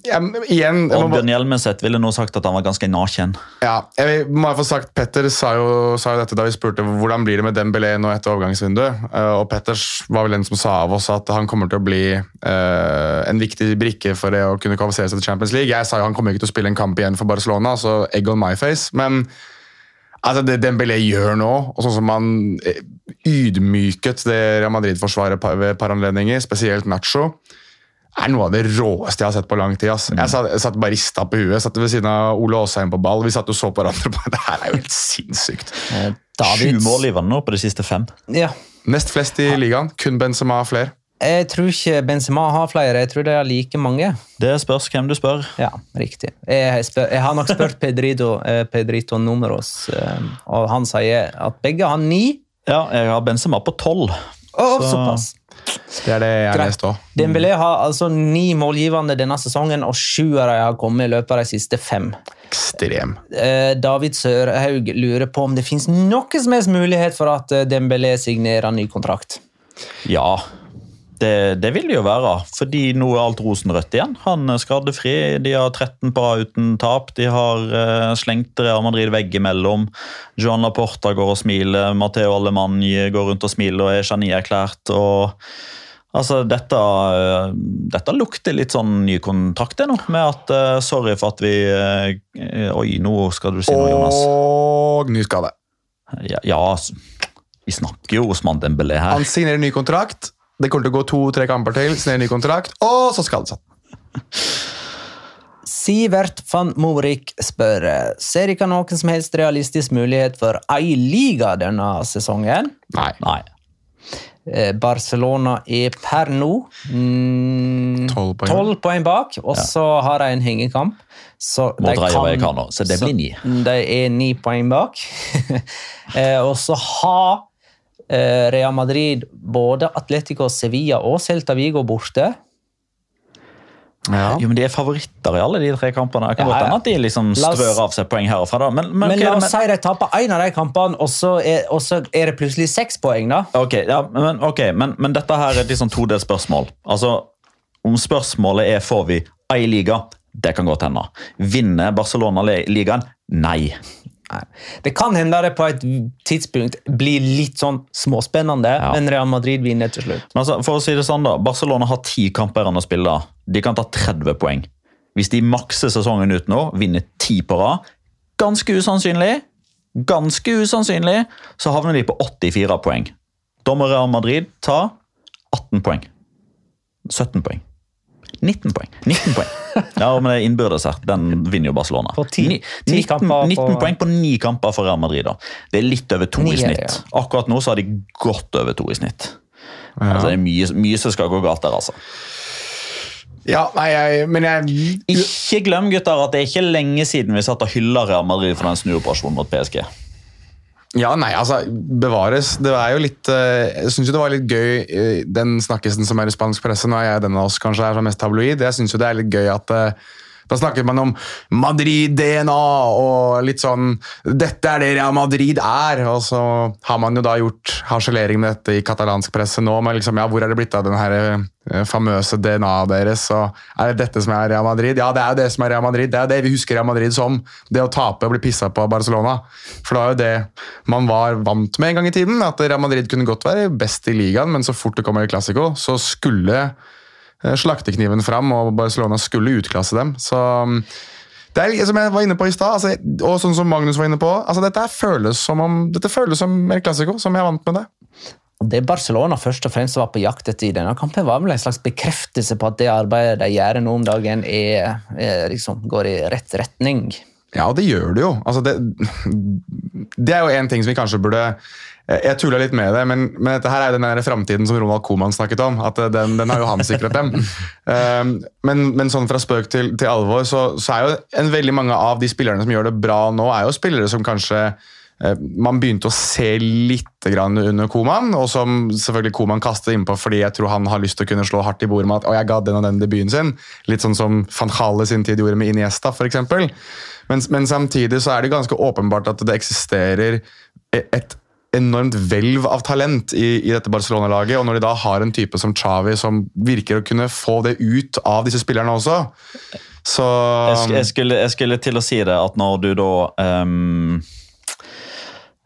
jeg, igjen, Og Bjørn Hjelmeset ville nå sagt at han var ganske naken. ja, jeg må få sagt, Petter sa jo, sa jo dette da vi spurte hvordan blir det med Dembélé nå etter overgangsvinduet. Eh, og Petters var vel den som sa av oss at han kommer til å bli eh, en viktig brikke for det å kunne kvalifisere seg til Champions League. Jeg sa jo han kommer ikke til å spille en kamp igjen for Barcelona, så egg on my face. Men altså, det Dembélé gjør nå, og sånn som han eh, ydmyket det Real Madrid-forsvaret ved par anledninger, spesielt Nacho, er noe av det råeste jeg har sett på lang tid. ass. Jeg satt, jeg satt bare rista på huet. Satt ved siden av Ole Aasheim på ball. Vi satt og så på hverandre. på- [LAUGHS] Det her er jo helt sinnssykt. Eh, Sju mål i nå på de siste fem. Ja. Nest flest i ligaen. Kun Benzema har flere. Jeg tror ikke Benzema har flere, jeg tror det er like mange. Det spørs hvem du spør. Ja, riktig. Jeg, spør, jeg har nok spurt Pedrito, eh, Pedrito Numeros, eh, og han sier at begge har ni. Ja, jeg har Benzema på tolv. Oh, Så- såpass. Det er det jeg har lest òg. Dembélé har altså ni målgivende denne sesongen, og sju av dem har kommet i løpet av de siste fem. Ekstrem. Eh, David Sørhaug lurer på om det finnes noe som helst mulighet for at eh, Dembélé signerer ny kontrakt. Ja, det, det vil det jo være. Fordi nå er alt rosenrødt igjen. Han er skadefri. De har 13 på rad uten tap. De har uh, slengt Real Madrid veggimellom. Joan Laporta går og smiler. Matteo Alemany går rundt og smiler og er genierklært. og Altså, dette, eh, dette lukter litt sånn ny kontrakt, nå. Med at uh, sorry for at vi eh, Oi, nå skal du si noe, Jonas. Og ny skade. Ja, ja, vi snakker jo Osman Dembélé her. Han signerer ny kontrakt. Det kommer til å gå to-tre kamper til. Signerer ny kontrakt, og så skadesatt. Sivert van Morik spør Ser ikke noen som helst realistisk mulighet for ei liga denne sesongen. Nei. Nei. Eh, Barcelona er per nå mm, Tolv. 12 poeng bak, og så har de en hengekamp. Så Mot Rayo Vallecano, så det blir ni. De er ni poeng bak. [LAUGHS] Eh, og så har Real Madrid både Atletico Sevilla og Celta Vigo borte. Ja. Jo, men De er favoritter i alle de tre kampene. Det kan Ja, ja. at de liksom strør av seg poeng her og fra. da. Men, men, Men la oss si de taper én av de kampene, og så er, og så er det plutselig seks poeng. da. Ok, ja, men, okay men, men dette her er et liksom todelt spørsmål. Altså, Om spørsmålet er får vi ei liga, det kan godt hende. Vinner Barcelona ligaen? Nei. Nei. Det kan hende det på et tidspunkt blir litt sånn småspennende, Ja. men Real Madrid vinner til slutt. Altså, for å si det sånn da, Barcelona har ti kamper igjen å spille. De kan ta 30 poeng. Hvis de makser sesongen ut nå, vinner ti på rad, ganske usannsynlig, ganske usannsynlig, så havner de på 84 poeng. Da må Real Madrid ta 18 poeng. 17 poeng. 19 poeng. 19 poeng. [LAUGHS] Ja, men det er innbyrdes her. Den vinner jo Barcelona. På ti- Ni- ti 19, kamper på- poeng på ni kamper for Real Madrid. da. Det er litt over to Ni i snitt. Ja. Akkurat nå så har de godt over to i snitt. Ja. Altså, det er mye, mye som skal gå galt der, altså. ja, nei, jeg, men jeg Ikke glem gutter, at det er ikke lenge siden vi satt og hylla Real Madrid for den snuoperasjonen mot PSG. Ja, nei, altså, bevares. Det er jo litt eh, Jeg syns jo det var litt gøy, eh, den snakkisen som er i spansk presse. Nå er jeg den av oss kanskje er som mest tabloid. Jeg syns jo det er litt gøy at eh, da snakket man om Madrid-DNA og litt sånn 'Dette er det Real Madrid er'. Og så har man jo da gjort harselering med dette i katalansk presse nå. Men liksom, ja, hvor er det blitt av den her eh, famøse DNA-et deres? Og er det dette som er Real Madrid? Ja, det er jo det som er Real Madrid. Det er jo det vi husker Real Madrid som. Det å tape og bli pissa på av Barcelona. For det var jo det man var vant med en gang i tiden. At Real Madrid kunne godt være best i ligaen, men så fort det kommer i Clásico, så skulle slaktekniven fram, og Barcelona skulle utklasse dem. Så mm, det er som jeg var inne på i stad, altså, og sånn som Magnus var inne på, altså, dette, føles som om, dette føles som El Clásico, som jeg er vant med det. Det Barcelona først og fremst var på jakt etter i denne kampen, var vel en slags bekreftelse på at det arbeidet de gjør nå om dagen, er, er liksom, går i rett retning. Ja, og det gjør det jo. Altså, det, det er jo en ting som vi kanskje burde Jeg jeg tulla litt med det, men, men dette her er den framtiden som Ronald Koeman snakket om. at Den, den har jo han sikret dem. Um, [LAUGHS] men, men sånn fra spøk til, til alvor, så, så er jo en veldig mange av de spillerne som gjør det bra nå, er jo spillere som kanskje uh, man begynte å se litt grann under Koman, og som selvfølgelig Koman kastet innpå fordi jeg tror han har lyst til å kunne slå hardt i bordet med at «Å, jeg ga den og den debuten sin. Litt sånn som van Hale sin tid gjorde med Iniesta, f.eks. Men, men samtidig så er det ganske åpenbart at det eksisterer et enormt hvelv av talent i, i dette Barcelona-laget. Og når de da har en type som Xavi som virker å kunne få det ut av disse spillerne også, så Jeg, jeg, skulle, jeg skulle til å si det, at når du da um,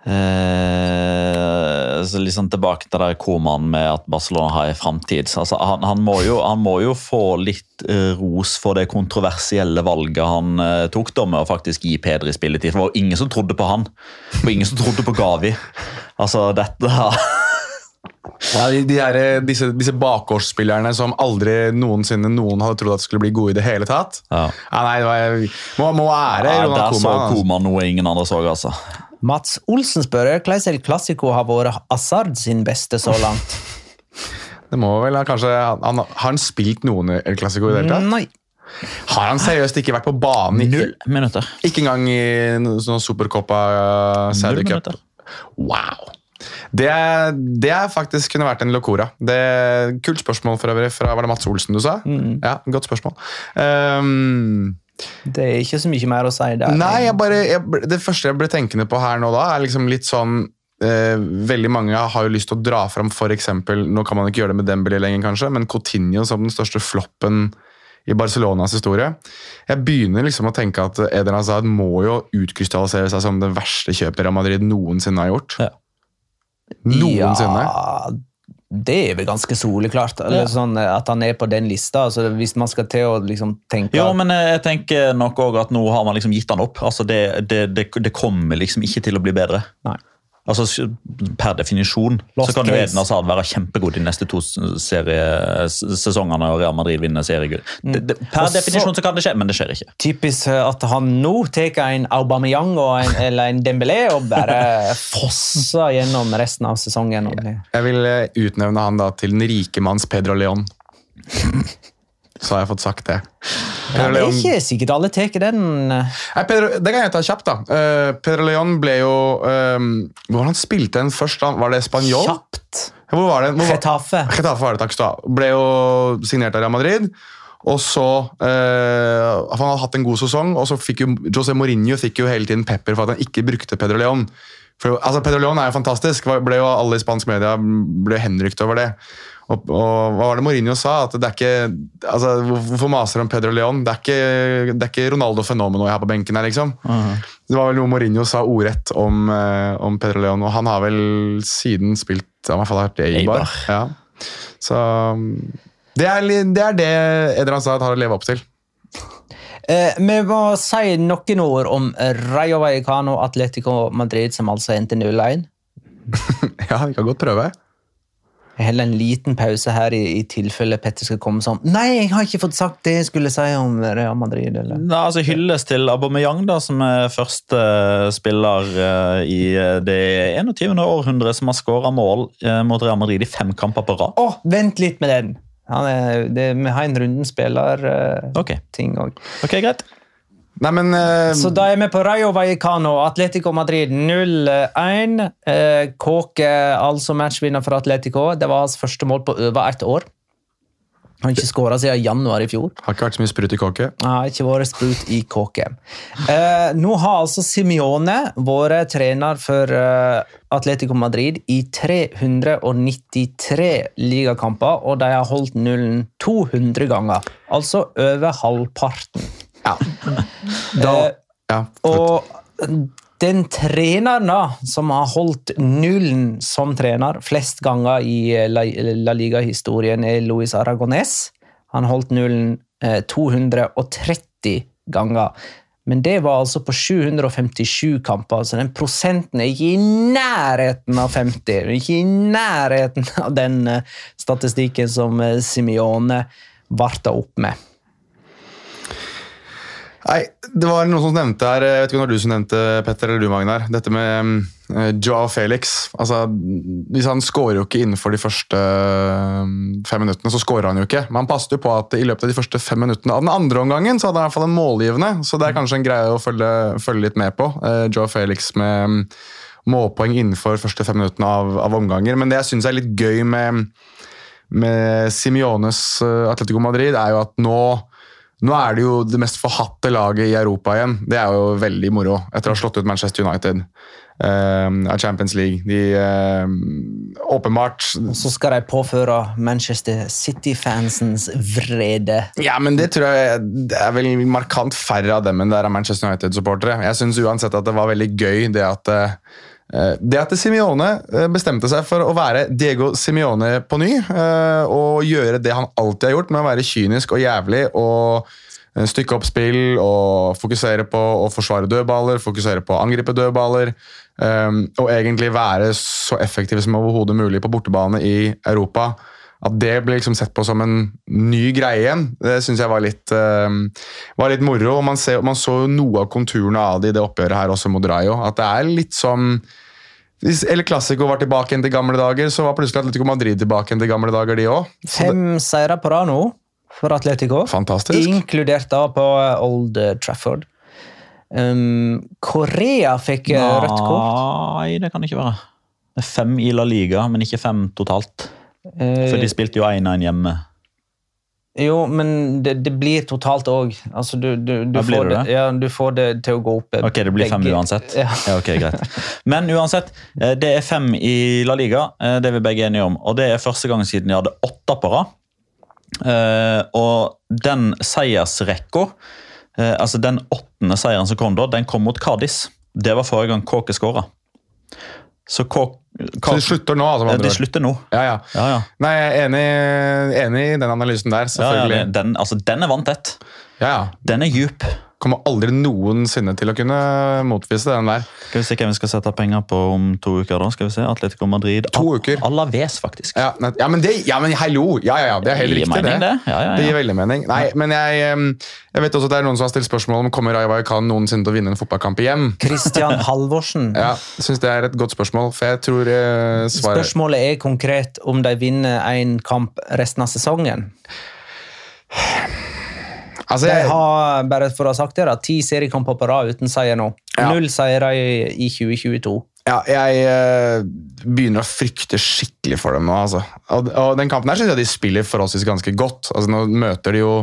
eh, så liksom Tilbake til der Koman med at Barcelona har en framtid. Altså, han, han, må jo, han må jo få litt eh, ros for det kontroversielle valget han eh, tok da med å faktisk gi Pedri spilletid. For det var ingen som trodde på han, og ingen som trodde på Gavi. Altså, dette [LAUGHS] Ja, de, her, disse, disse bakgårdsspillerne som aldri noensinne noen hadde trodd at skulle bli gode i det hele tatt. Ja. nei, det var, må, må ære Ja, Ronald Der så Koeman. altså. Noe ingen andre så, altså. Mats Olsen spør hvordan El Clásico har vært Hazard sin beste så langt. Det må vel ha kanskje, han, Har han spilt noen i El Clásico i det hele tatt? Nei. Har han seriøst ikke vært på banen? i- Null minutter. Ikke engang i noen Supercopa uh, Saudi Null Cup? minutter. Wow! Det, det er faktisk kunne vært en locora. Det Kult spørsmål for øvrig fra var det Mats Olsen du sa? Ja, Godt spørsmål. Um, Det er ikke så mye mer å si der. Nei, jeg bare, jeg, det første jeg ble tenkende på her nå da, er liksom litt sånn eh, Veldig mange har jo lyst til å dra fram eksempel, Nå kan man ikke gjøre det med Dembélé lenger, kanskje, men Coutinho som den største floppen i Barcelonas historie. Jeg begynner liksom å tenke at Eden Hazard må jo utkrystallisere seg som det verste kjøpet Real Madrid noensinne har gjort. Ja. Noensinne. Ja, det er vel ganske soleklart. Eller Ja. sånn at han er på den lista. Altså, hvis man skal til å liksom tenke Jo, men eh, jeg tenker nok også at nå har man liksom gitt han opp. Altså det, det, det, det kommer liksom ikke til å bli bedre. Nei. Altså Per definisjon Lost så kan jo. Eden Hazard være kjempegod de neste to serie, sesongene og Real Madrid vinner seriegull. Det- Per Og definisjon så kan det skje, men det skjer ikke. Typisk eh, at han nå tar en Aubameyang og en, eller en Dembélé og bare fosser gjennom resten av sesongen. Jeg vil eh, utnevne han da til den rike manns Pedro Leon. [LAUGHS] Så har jeg fått sagt det. Ja, det er ikke sikkert alle tar den. eh, Nei, Pedro, det kan jeg ta kjapt, da. Uh, Pedro Leon ble jo uh, Hvor han spilte den først? da? Var det Spanjol? Kjapt. Hvor var det? Hvor var- Getafe. Getafe var det, takk skal du ha. Ble jo signert av Real Madrid. Og så uh, Han hadde hatt en god sesong, og så fikk jo José Mourinho fikk jo hele tiden pepper for at han ikke brukte Pedro Leon. For, altså, Pedro Leon er jo fantastisk. Ble jo Alle i spansk media ble henrykt over det. Og, og hva var det Mourinho sa? At det er ikke, altså, Hvorfor maser han om Pedro Leon? Det er ikke, det er ikke Ronaldo Fenomeno jeg har på benken her, liksom. Det var vel noe Mourinho sa ordrett om, eh, om Pedro Leon, og han har vel siden spilt Han har i hvert fall vært Eibar. Ja. Så det er, det er det Eder Hazard har å leve opp til. Eh, vi må si noen ord om Rayo Vallecano Atletico Madrid, som altså endte 0-1. [LAUGHS] Ja, vi kan godt prøve. Holder en liten pause her i, i tilfelle Petter skal komme sånn Nei, jeg har ikke fått sagt det jeg skulle si om Real Madrid. Eller. Nei, altså Hylles til Aubameyang, da, som er første eh, spiller uh, i eh, det 21. århundre som har skåra mål uh, mot Real Madrid i fem kamper på rad. Å, vent litt med den! Han er, det, vi har en runden spiller-ting Ok, òg. ok, greit. Nei, men uh... Så da er vi på Rayo Vallecano, Atletico Madrid 0-1. Uh, Kåke, altså matchvinner for Atletico. Det var hans første mål på over ett år. Han har ikke skåra siden januar i fjor. har ikke vært så mye sprut i kåke. Nei, ikke vært sprut i kåke. Uh, nå har altså Simione vært trener for eh, Atletico Madrid i 393 ligakamper, og de har holdt nullen 200 ganger. Altså over halvparten. Ja. Da, Eh, ja. og den treneren da, som har holdt nullen som trener flest ganger i La, La Liga-historien, er Luis Aragones. Han holdt nullen eh, 230 ganger. Men det var altså på 757 kamper, så den prosenten er ikke i nærheten av 50. Ikke i nærheten av den eh, statistikken som eh, Simione varta opp med. Nei, det var noen som nevnte her, jeg vet ikke om det var du som nevnte, Petter, eller du, Magnar, dette med uh, Joao Felix. Altså, hvis han skårer jo ikke innenfor de første eh, fem minuttene, så skårer han jo ikke. Men han passet jo på at i løpet av de første fem minuttene av den andre omgangen, så hadde han i hvert fall en målgivende. Så det er kanskje en greie å følge, følge litt med på. Uh, Joao Felix med mm, målpoeng innenfor første fem minuttene av, av omganger. Men det jeg syns er litt gøy med, med Simiones eh, Atletico Madrid, er jo at nå nå er det jo det mest forhatte laget i Europa igjen. Det er jo veldig moro, etter å ha slått ut Manchester United eh, av Champions League. De uh, Åpenbart Så skal de påføre Manchester City-fansens vrede. Ja, men det tror jeg det er vel markant færre av dem enn det er av Manchester United-supportere. Jeg syns uansett at det var veldig gøy det at eh, det at Simione eh, bestemte seg for å være Diego Simione på ny, eh, og gjøre det han alltid har gjort, med å være kynisk og jævlig og eh, stykke opp spill og fokusere på å forsvare dødballer, fokusere på å angripe dødballer, eh, og egentlig være så effektiv som overhodet mulig på bortebane i Europa. At det ble liksom sett på som en ny greie igjen, det syns jeg var litt, uh, var litt moro. og Man, ser, man så jo noe av konturene av det i det oppgjøret her også mot Rayo. At det er litt som hvis El Clásico var tilbake igjen til gamle dager, så var plutselig Atletico Madrid tilbake igjen til gamle dager, de òg. Fem seire på rad nå for Atletico. Fantastisk. Inkludert da på Old Trafford. Um, Korea fikk Nei, rødt kort. Nei, det kan det ikke være. Det er fem i La Liga, men ikke fem totalt. For de Eh, spilte jo 1-1 hjemme. jo, men det, det blir totalt òg. Altså, du, du, du, får det ja, du får det til å gå opp. eh, Ok, det blir fem uansett. Ja. Ja, ok, greit. Men uansett, eh, det er fem i La Liga, eh, det er vi begge enige om. Og det er første gang siden de hadde åtte på rad. Eh, Og den seiersrekka, eh, altså den åttende seieren som kom da, den kom mot Cádiz. Det var forrige gang Kåke skåra. Så Så de slutter nå, altså? ord. slutter nå. Ja, ja. Ja, ja. Nei, jeg er enig, enig i den analysen der, selvfølgelig. den, altså, den er vanntett. Ja, ja. Den er djup. Kommer aldri noensinne til å kunne motvise den der. Skal vi se hvem vi skal sette penger på om to uker. da? Skal vi se, Atletico Madrid. To uker. Alaves, faktisk. Ja, ja, men, det, ja, men hallo! Ja, ja, ja, det er helt Det gir riktig, det. det. Ja, ja, ja. Det gir veldig mening. Nei, men jeg, jeg vet også at det er noen som har stilt spørsmål om kommer Rayo Khan noensinne til å vinne en fotballkamp igjen. Christian [LAUGHS] Halvorsen. Ja, synes det er et godt spørsmål, for jeg tror eh, svaret Spørsmålet er konkret om de vinner en kamp resten av sesongen. [SIGHS] [SIGHS] altså, De jeg, har bare for å ha sagt det da, ti seriekamper på rad uten seier nå. Ja. Null seire i, i 2022. ja, jeg uh, begynner å frykte skikkelig for dem nå. Altså. Og, og den kampen her synes jeg de spiller forholdsvis ganske godt. Altså, nå møter de jo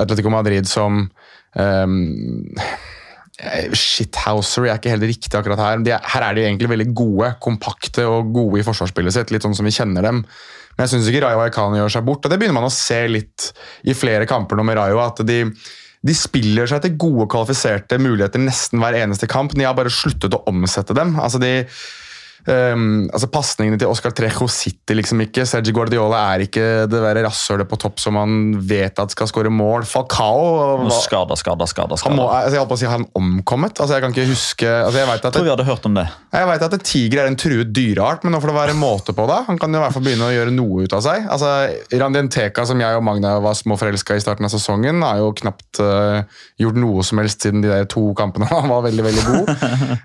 Atletico Madrid som um, Shithouser er ikke helt riktig akkurat her. De er, her er de egentlig veldig gode, kompakte og gode i forsvarsspillet sitt. Litt sånn som vi kjenner dem. Men jeg syns ikke Rayo Aikane gjør seg bort. og Det begynner man å se litt i flere kamper nå med Rayo. at de, de spiller seg til gode, kvalifiserte muligheter nesten hver eneste kamp. De har bare sluttet å omsette dem. Altså de Um, altså Pasningene til Oscar Trejo sitter liksom ikke. Sergi Guardiola er ikke det verre rasshølet på topp som man vet at skal skåre mål. Falcao var, Skada, skada, skada. han må, altså Jeg holdt på å si han omkommet. Altså Jeg kan ikke huske altså Jeg vet at, tror vi hadde hørt om det. jeg vet at en tiger er en truet dyreart, men nå får det være måte på det. Han kan jo i hvert fall begynne å gjøre noe ut av seg. Altså Randienteka, som jeg og Magna var småforelska i starten av sesongen, har jo knapt uh, gjort noe som helst siden de der to kampene. [LAUGHS] Han var veldig, veldig god.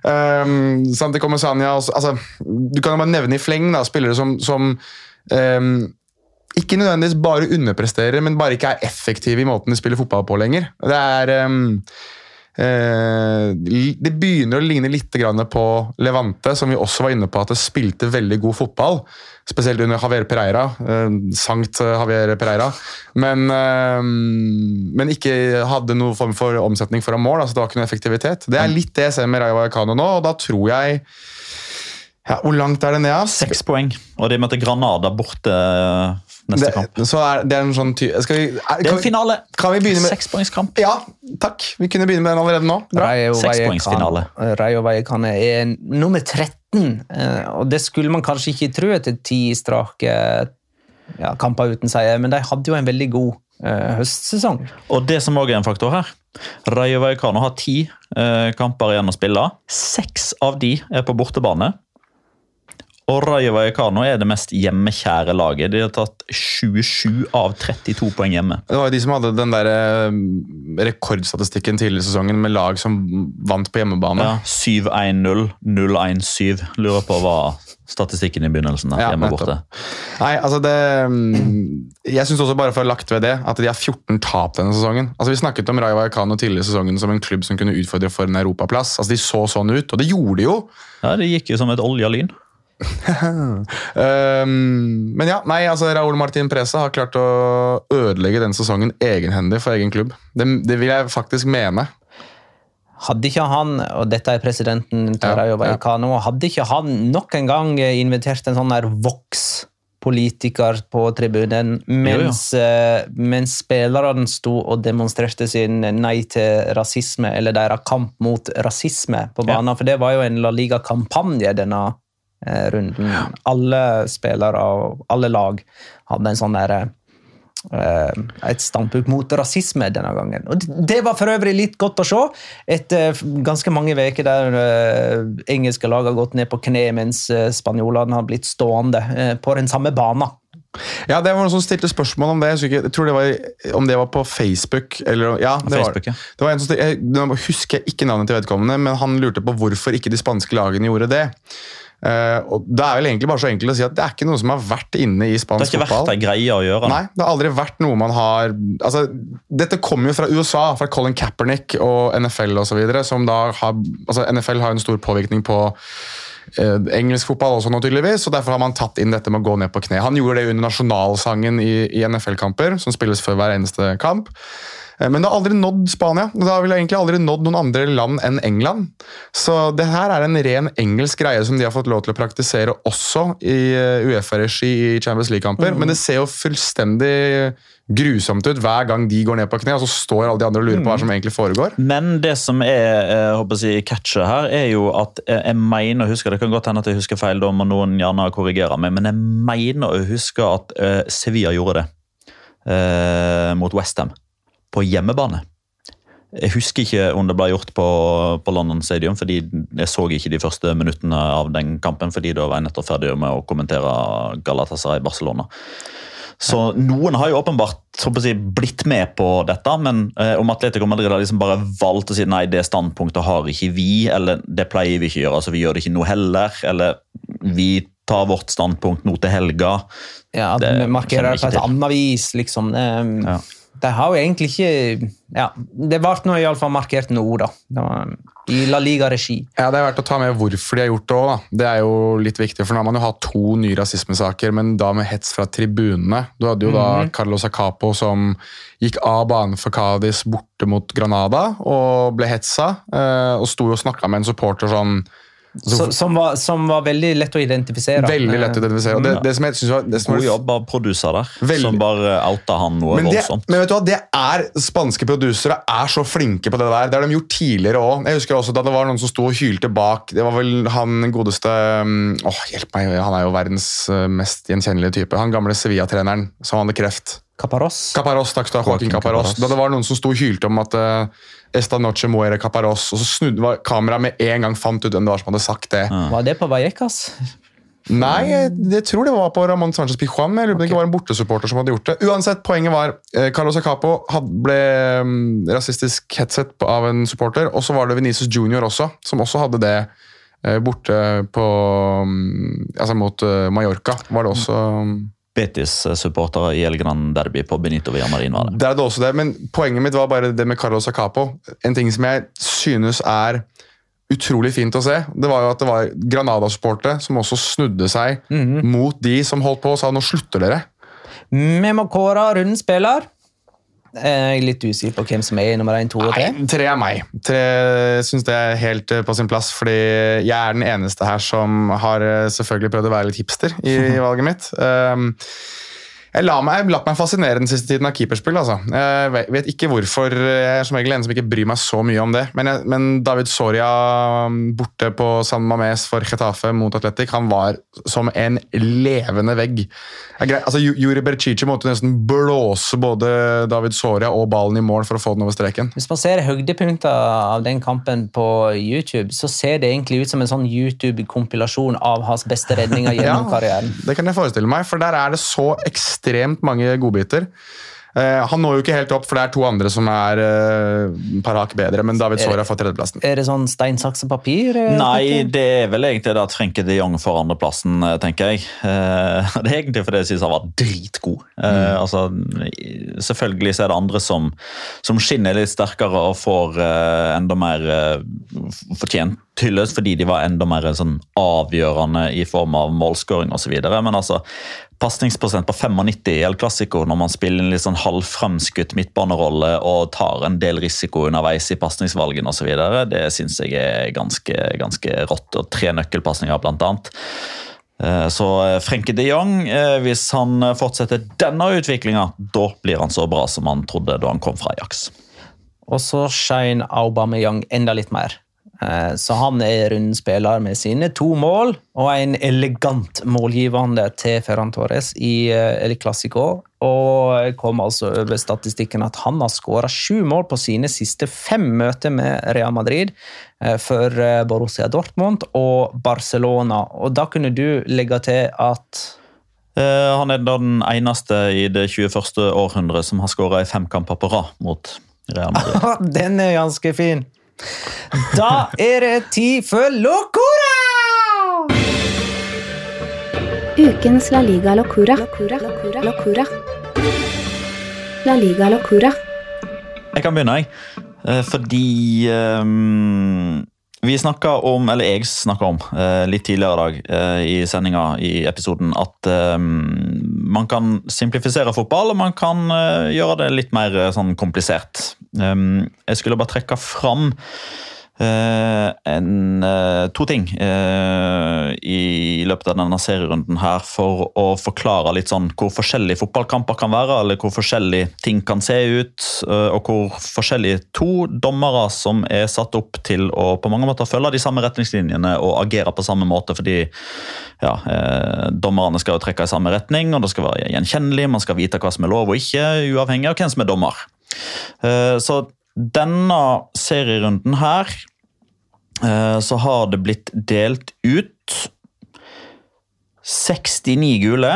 um, [LAUGHS] Santi Comesania også, altså, Du kan jo bare nevne i fleng da, spillere som, som um, ikke nødvendigvis bare underpresterer, men bare ikke er effektive i måten de spiller fotball på lenger. Det er um, uh, Det begynner å ligne litt grann på Levante, som vi også var inne på at det spilte veldig god fotball. Spesielt under Javier Pereira. Uh, sankt Javier Pereira. Men, uh, men ikke hadde noen form for omsetning foran mål. altså Det var ikke noe effektivitet. Det er litt det jeg ser med Rayo Vallecano nå, og da tror jeg ja, Hvor langt er det ned? av? Seks poeng. Og de møter Granada borte neste neste kamp. Det, så er, det er en sånn ty skal vi, er, Det er en finale. kan vi begynne med Sekspoengskamp. Ja, takk. Vi kunne begynne med den allerede nå. Sekspoengsfinale. Rayo Vallecano er nummer 13, eh, og det skulle man kanskje ikke tro etter ti strake ja, kamper uten seier, men de hadde jo en veldig god eh, høstsesong. Og det som også er en faktor her Rayo Vallecano har ti eh, kamper igjen å spille. Seks av de er på bortebane. Og Raja Vallecano er det mest hjemmekjære laget. De har tatt 27 av 32 poeng hjemme. Det var jo de som hadde den der eh, rekordstatistikken tidligere i sesongen med lag som vant på hjemmebane. Ja, 7-1-0, 0-1-7. Lurer på hva statistikken i begynnelsen er. Ja, hjemme borte. Nei, altså det mm, Jeg syns også bare for å ha lagt ved det at de har 14 tap denne sesongen. Altså Vi snakket om Raja Vallecano tidligere i sesongen som en klubb som kunne utfordre for en europaplass. Altså De så sånn ut, og det gjorde de jo. Ja, Det gikk jo som et olja lyn. Um, [LAUGHS] men ja, nei, altså Raúl Martin Presa har klart å ødelegge den sesongen egenhendig for egen klubb. Det, det vil jeg faktisk mene. Hadde ikke han, og dette er presidenten til Ja, Rayo Vallecano, hadde ikke han nok en gang invitert en sånn der Vox-politiker på tribunen, mens, eh, mens spillerne sto og demonstrerte sin nei til rasisme, eller deres kamp mot rasisme på banen, for det var jo en La Liga-kampanje denne eh, runden. Alle spillere og alle lag hadde en sånn der eh, et standpunkt mot rasisme denne gangen. Og Det var for øvrig litt godt å se. Etter ganske mange uker der eh, engelske lag har gått ned på kne, mens eh, spanjolene har blitt stående eh, på den samme banen. Ja, det var noen som stilte spørsmål om det. Jeg, ikke, jeg tror det var, om det var på Facebook. Eller, ja, det var, det var en som stilte, jeg, Nå husker jeg ikke navnet til vedkommende, men han lurte på hvorfor ikke de spanske lagene gjorde det. Eh, og Det er vel egentlig bare så enkelt å si at det er ikke noe som har vært inne i spansk fotball. Det har ikke vært fotball. ei greie å gjøre. Nei, det har aldri vært noe man har altså, Dette kommer jo fra USA, fra Colin Kaepernick og NFL osv. altså, NFL har en stor påvirkning på eh, engelsk fotball også nå, tydeligvis, og derfor har man tatt inn dette med å gå ned på kne. Han gjorde det under nasjonalsangen i, i NFL-kamper, som spilles før hver eneste kamp. Eh, Men det har aldri nådd Spania. Det har vel egentlig aldri nådd noen andre land enn England. Så det her er en ren engelsk greie som de har fått lov til å praktisere også i eh, Uefa-regi i Champions League-kamper. Men det ser jo fullstendig grusomt ut hver gang de går ned på kne, og så står alle de andre og lurer på hva som egentlig foregår. Men det som er eh, håper å si, catchet her, er jo at jeg mener å huske Det kan godt hende at jeg husker feil, da må noen gjerne korrigere meg, men jeg mener å huske at Sevilla gjorde det eh, mot Westham på hjemmebane. Jeg husker ikke om det ble gjort på, på London Stadium, fordi jeg så ikke de første minuttene av den kampen, fordi da var jeg nettopp ferdig med å kommentere Galatasaray Barcelona. Så noen har jo åpenbart si, blitt med på dette, men eh, om Atletico Madrid har liksom bare valgt å si nei, det standpunktet har ikke vi, eller det pleier vi ikke å gjøre, så vi gjør det ikke nå heller, eller vi tar vårt standpunkt nå til helga. Ja, At Det vi markerer det jeg på et annet vis, liksom. Det, Ja. Det har jo egentlig ikke Ja, det ble nå iallfall markert nå, da. Det var I La Liga-regi. Ja, Det er verdt å ta med hvorfor de har gjort det òg. Det er jo litt viktig, for nå har man jo hatt to nye rasismesaker, men da med hets fra tribunene. Du hadde jo da Carlos Acapo som gikk av banen for Cádiz borte mot Granada og ble hetsa, eh, og sto og snakka med en supporter sånn Så, som, var, som var veldig lett å identifisere. Veldig lett å identifisere. Og det, det som jeg synes var, det som God jobb av produser der, Veldig. som bare outa han noe men, det, voldsomt. men vet du hva, det er spanske produsere er så flinke på det der. Det har de gjort tidligere òg. Jeg husker også da det var noen som sto og hylte bak. Det var vel han godeste um, Åh, hjelp meg, han er jo verdens uh, mest gjenkjennelige type. Han gamle Sevilla-treneren som hadde kreft. Caparos. Caparos, takk skal du ha, Joaquin. Caparros. Da det var noen som sto og hylte om at uh, Esta noche muere Caparros, og så snudde kameraet med en gang fant ut hvem det var som hadde sagt det. Var det på Vallecas? Nei, jeg, jeg tror det var på Ramón Sánchez Pijuan. Jeg lurer på okay. det ikke var en bortesupporter som hadde gjort det. Uansett, Poenget var eh, Carlos Acapo had, ble mm, rasistisk hetset på- av en supporter. Og så var det Venezes Junior også, som også hadde det eh, borte på mm, Altså mot eh, Mallorca. var det også... mm, Betis-supportere i El Gran Derby på Benito Villamarin var det. Det er det også det, men Poenget mitt var bare det med Carlos Acapo. En ting som jeg synes er utrolig fint å se, det var jo at det var Granada-supportere som også snudde seg mot de som holdt på og sa nå slutter dere. Vi må kåre rundens spiller. Jeg er litt usikker på hvem som er nummer én, to og tre. Nei, tre er meg. Tre syns det er helt eh, på sin plass, fordi jeg er den eneste her som har eh, selvfølgelig prøvd å være litt hipster i, i valget mitt. Um, jeg la meg, latt meg fascinere den siste tiden av keeperspill. altså. Jeg vet, ikke hvorfor. Jeg er som regel en som ikke bryr meg så mye om det. Men, jeg, men David Soria um, borte på San Mames for Getafe mot Atletic, han var som en levende vegg. Jeg, altså, Juri Bercici måtte nesten blåse både David Soria og ballen i mål for å få den over streken. Hvis man ser høydepunkter av den kampen på YouTube, så ser det egentlig ut som en sånn YouTube-kompilasjon av hans beste redninger [LAUGHS] gjennom karrieren. Det kan jeg forestille meg, for der er det så ekstremt mange godbiter. Eh, han når jo ikke helt opp, for det er to andre som er uh, et par hakk bedre, men David Saar har fått tredjeplassen. Er det sånn stein, saks og papir? eh, Nei, det er vel egentlig det at Frenke de Jong får andreplassen, eh, tenker jeg. Eh, [LAUGHS] Det er egentlig fordi jeg syns han var dritgod. Mm. Altså, selvfølgelig så er det andre som, som skinner litt sterkere og får eh, enda mer eh, fortjent hyllest fordi de var enda mer sånn avgjørende i form av målskåring osv. Men altså, pasningsprosent på 95 i El Clásico når man spiller en litt sånn halvfremskutt midtbanerolle og tar en del risiko underveis i pasningsvalgene osv., det syns jeg er ganske, ganske rått. Og tre nøkkelpasninger, blant annet. Eh, Så Frenke de Jong, eh, hvis han eh, fortsetter denne utviklinga, da blir han så bra som han trodde da han kom fra Ajax. Og så shine Aubameyang enda litt mer. Eh, Så han er rundens spiller med sine to mål og en elegant målgivende til Ferran Torres i eh, El Clásico. Og kom altså over statistikken at han har skåra sju mål på sine siste fem møter med Real Madrid eh, for Borussia Dortmund og Barcelona. Og da kunne du legge til at Han er da den eneste i det 21. århundret som har skåra i fem kamper på rad mot Real Madrid. [LAUGHS] Den er ganske fin. Da er det tid for Locora! Ukens La Liga Locura. Locura. La Liga Locura. Jeg kan begynne, jeg. Eh, Fordi ehm, vi snakka om, eller jeg snakka om eh, litt tidligere i dag eh, i sendinga i episoden, at ehm, man kan simplifisere fotball, og man kan eh, gjøre det litt mer eh, sånn komplisert. Jeg skulle bare trekke fram eh, en, eh, to ting eh, i løpet av denne serierunden her for å forklare litt sånn hvor forskjellige fotballkamper kan være, eller hvor forskjellige ting kan se ut, eh, og hvor forskjellige to dommere som er satt opp til å på mange måter følge de samme retningslinjene og agere på samme måte, fordi ja, eh, dommerne skal jo trekke i samme retning, og det skal være gjenkjennelig, man skal vite hva som er lov og ikke, uavhengig av hvem som er dommer. Eh, Så denne serierunden her eh, så har det blitt delt ut 69 gule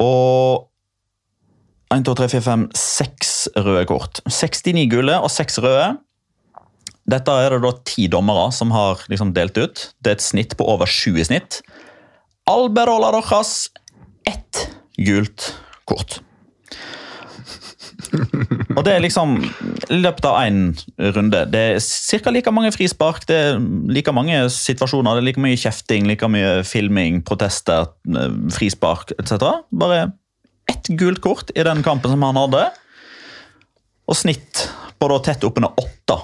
og 1, 2, 3, 4, 5, 6 røde kort. 69 gule og 6 røde. Dette er det da ti dommere som har liksom delt ut. Det er et snitt på over sju i snitt. Alberola Rojas ett gult kort. Og det er liksom i løpet av én runde. Det er ca. like mange frispark, det er like mange situasjoner, det er like mye kjefting, like mye filming, protester, frispark etc. Bare ett gult kort i den kampen som han hadde. Og snitt på da tett oppunder åtte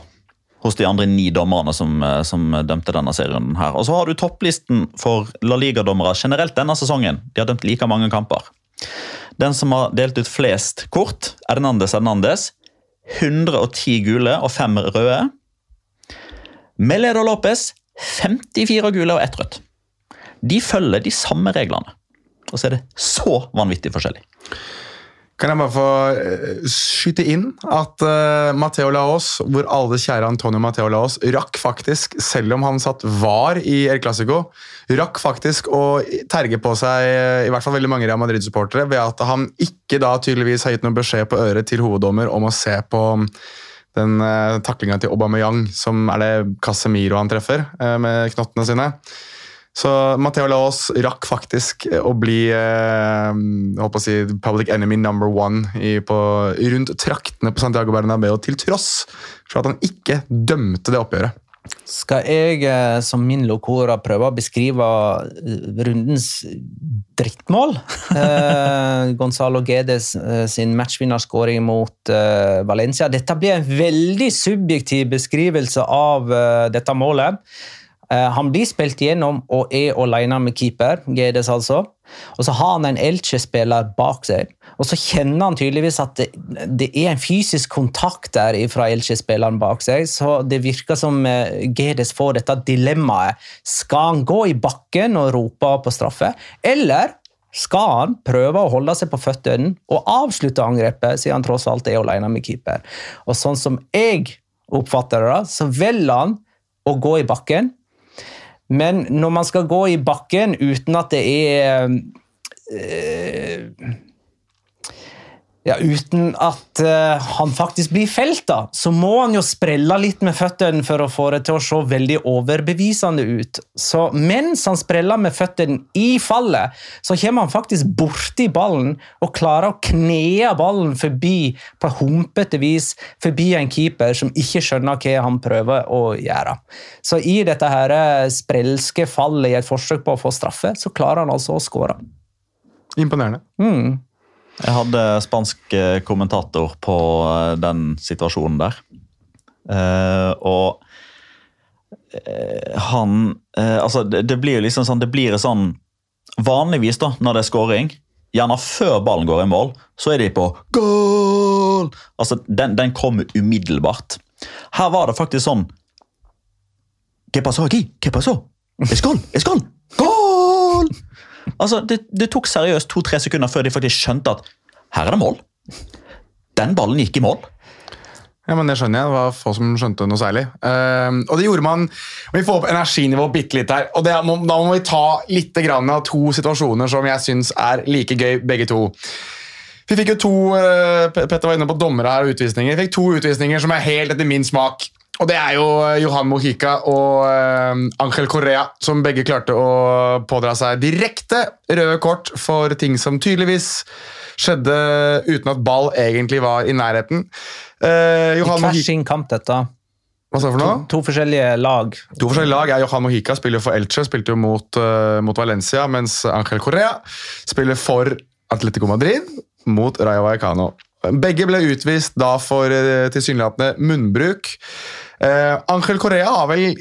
hos de andre ni dommerne som, som dømte denne serien. her. Og Så har du topplisten for La Liga-dommere generelt denne sesongen. De har dømt like mange kamper. Den som har delt ut flest kort, Hernandez Hernandez. 110 gule og 5 røde. Meledo Lopez 54 gule og 1 rødt. De følger de samme reglene. Og så er det så vanvittig forskjellig. Kan jeg bare få eh, skyte inn at uh, Matteo Laos, hvor alle kjære Antonio Matteo Laos, rakk faktisk, selv om han satt var i El Clásico, rakk faktisk å terge på seg i hvert fall veldig mange Real Madrid-supportere ved at han ikke da tydeligvis har gitt noen beskjed på øret til hoveddommer om å se på den uh, taklinga til Aubameyang, som er det Casemiro han treffer uh, med knottene sine. Så Matheo Laos rakk faktisk å bli eh, å si, public enemy number one i, på, rundt traktene på Santiago Bernabeu, til tross for at han ikke dømte det oppgjøret. Skal jeg eh, som min lokora prøve å beskrive rundens drittmål? [LAUGHS] eh, Gonzalo Gedes eh, sin matchvinnerskåring mot eh, Valencia. Dette blir en veldig subjektiv beskrivelse av eh, dette målet. Eh, han blir spilt gjennom og er alene med keeper, Gedes altså. Og så har han en Elche-spiller bak seg. Og så kjenner han tydeligvis at det, det er en fysisk kontakt der fra Elche-spilleren bak seg, så det virker som eh, Gedes får dette dilemmaet. Skal han gå i bakken og rope på straffe, eller skal han prøve å holde seg på føttene og avslutte angrepet, siden han tross alt er alene med keeper? Og sånn som jeg oppfatter det, så velger han å gå i bakken men når man skal gå i bakken uten at det er øh, ja, Uten at uh, han faktisk blir felt, da, så må han jo sprelle litt med føttene for å få det til å se veldig overbevisende ut. Så mens han spreller med føttene i fallet, så kommer han faktisk borti ballen og klarer å kne ballen forbi på humpete vis forbi en keeper som ikke skjønner hva han prøver å gjøre. Så i dette her eh, sprelske fallet i et forsøk på å få straffe, så klarer han altså å skåre. Imponerende. Mm. Jeg hadde spansk eh, kommentator på eh, den situasjonen der. Uh, og han Altså, det, blir jo liksom sånn Det blir sånn Vanligvis, da, når det er scoring, gjerne før ballen går i mål, så er de på goal! Altså, den, den kommer umiddelbart. Her var det faktisk sånn ¿Qué pasó aquí? ¿Qué pasó? Es gol! Es goal! Altså, det, det tok seriøst to-tre sekunder før de faktisk skjønte at her er det mål. Den ballen gikk i mål. Ja, men Det skjønner jeg. Det var få som skjønte noe særlig. Uh, og det gjorde man Vi får opp energinivået bitte litt her. og det, Da må vi ta litt av to situasjoner som jeg syns er like gøy, begge to. Vi fikk jo to uh, Petter var inne på dommere her og utvisninger. Vi fikk to utvisninger som er helt etter min smak. Og det er jo eh, Johan Mojica og uh, Angel Correa som begge klarte å pådra seg direkte røde kort for ting som tydeligvis skjedde uten at ball egentlig var i nærheten. Uh, Johan I hver kamp, dette. Hva sa du for noe? To, to, forskjellige lag. To forskjellige lag. Ja, Johan Mojica spiller for Elche, spilte jo mot, uh, mot Valencia, mens Angel Correa spiller for Atletico Madrid mot Rayo Vallecano. Begge ble utvist da for tilsynelatende munnbruk. Uh, Angel Correa har vel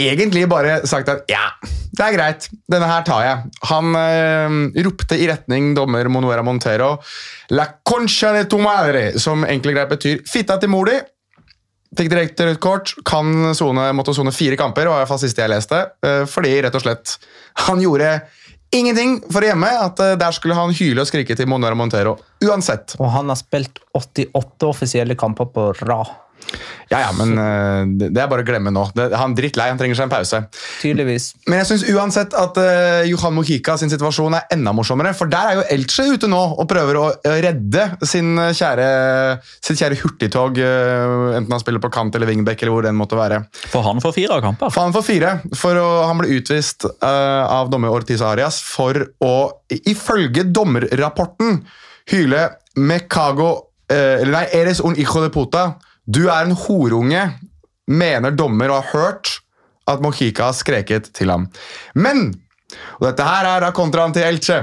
egentlig bare sagt at ja, det er greit, denne her tar jeg. Han uh, ropte i retning dommer Monuera Montero La concha de tu madre, som enkelt greit betyr fitta til mor di. Fikk direkte rødt kort, kan zone, måtte sone fire kamper, var iallfall siste jeg leste. Uh, fordi rett og slett han gjorde ingenting for å gjemme at der skulle han hyle og skrike til Monuera Montero. Uansett. Og han har spilt 88 offisielle kamper på rad. Ja, ja, men uh, det er bare å glemme nå. Det, han er drittlei, han trenger seg en pause. Tydeligvis. Men jeg syns uansett at uh, Johan Mokika sin situasjon er enda morsommere. For der er jo Elche ute nå og prøver å redde sin kjære, sitt kjære hurtigtog. Uh, enten han spiller på kant eller wingback eller hvor den måtte være. For han får fire kamper. For han får fire. For å, han ble utvist av dommer Ortiz Arias for å, ifølge dommerrapporten, hyle Mekago Eller nei, Eres un hijo de puta. Du er en horunge, mener dommer og har hørt at Mojica har skreket til ham. Men og dette her er da kontraen til Elche.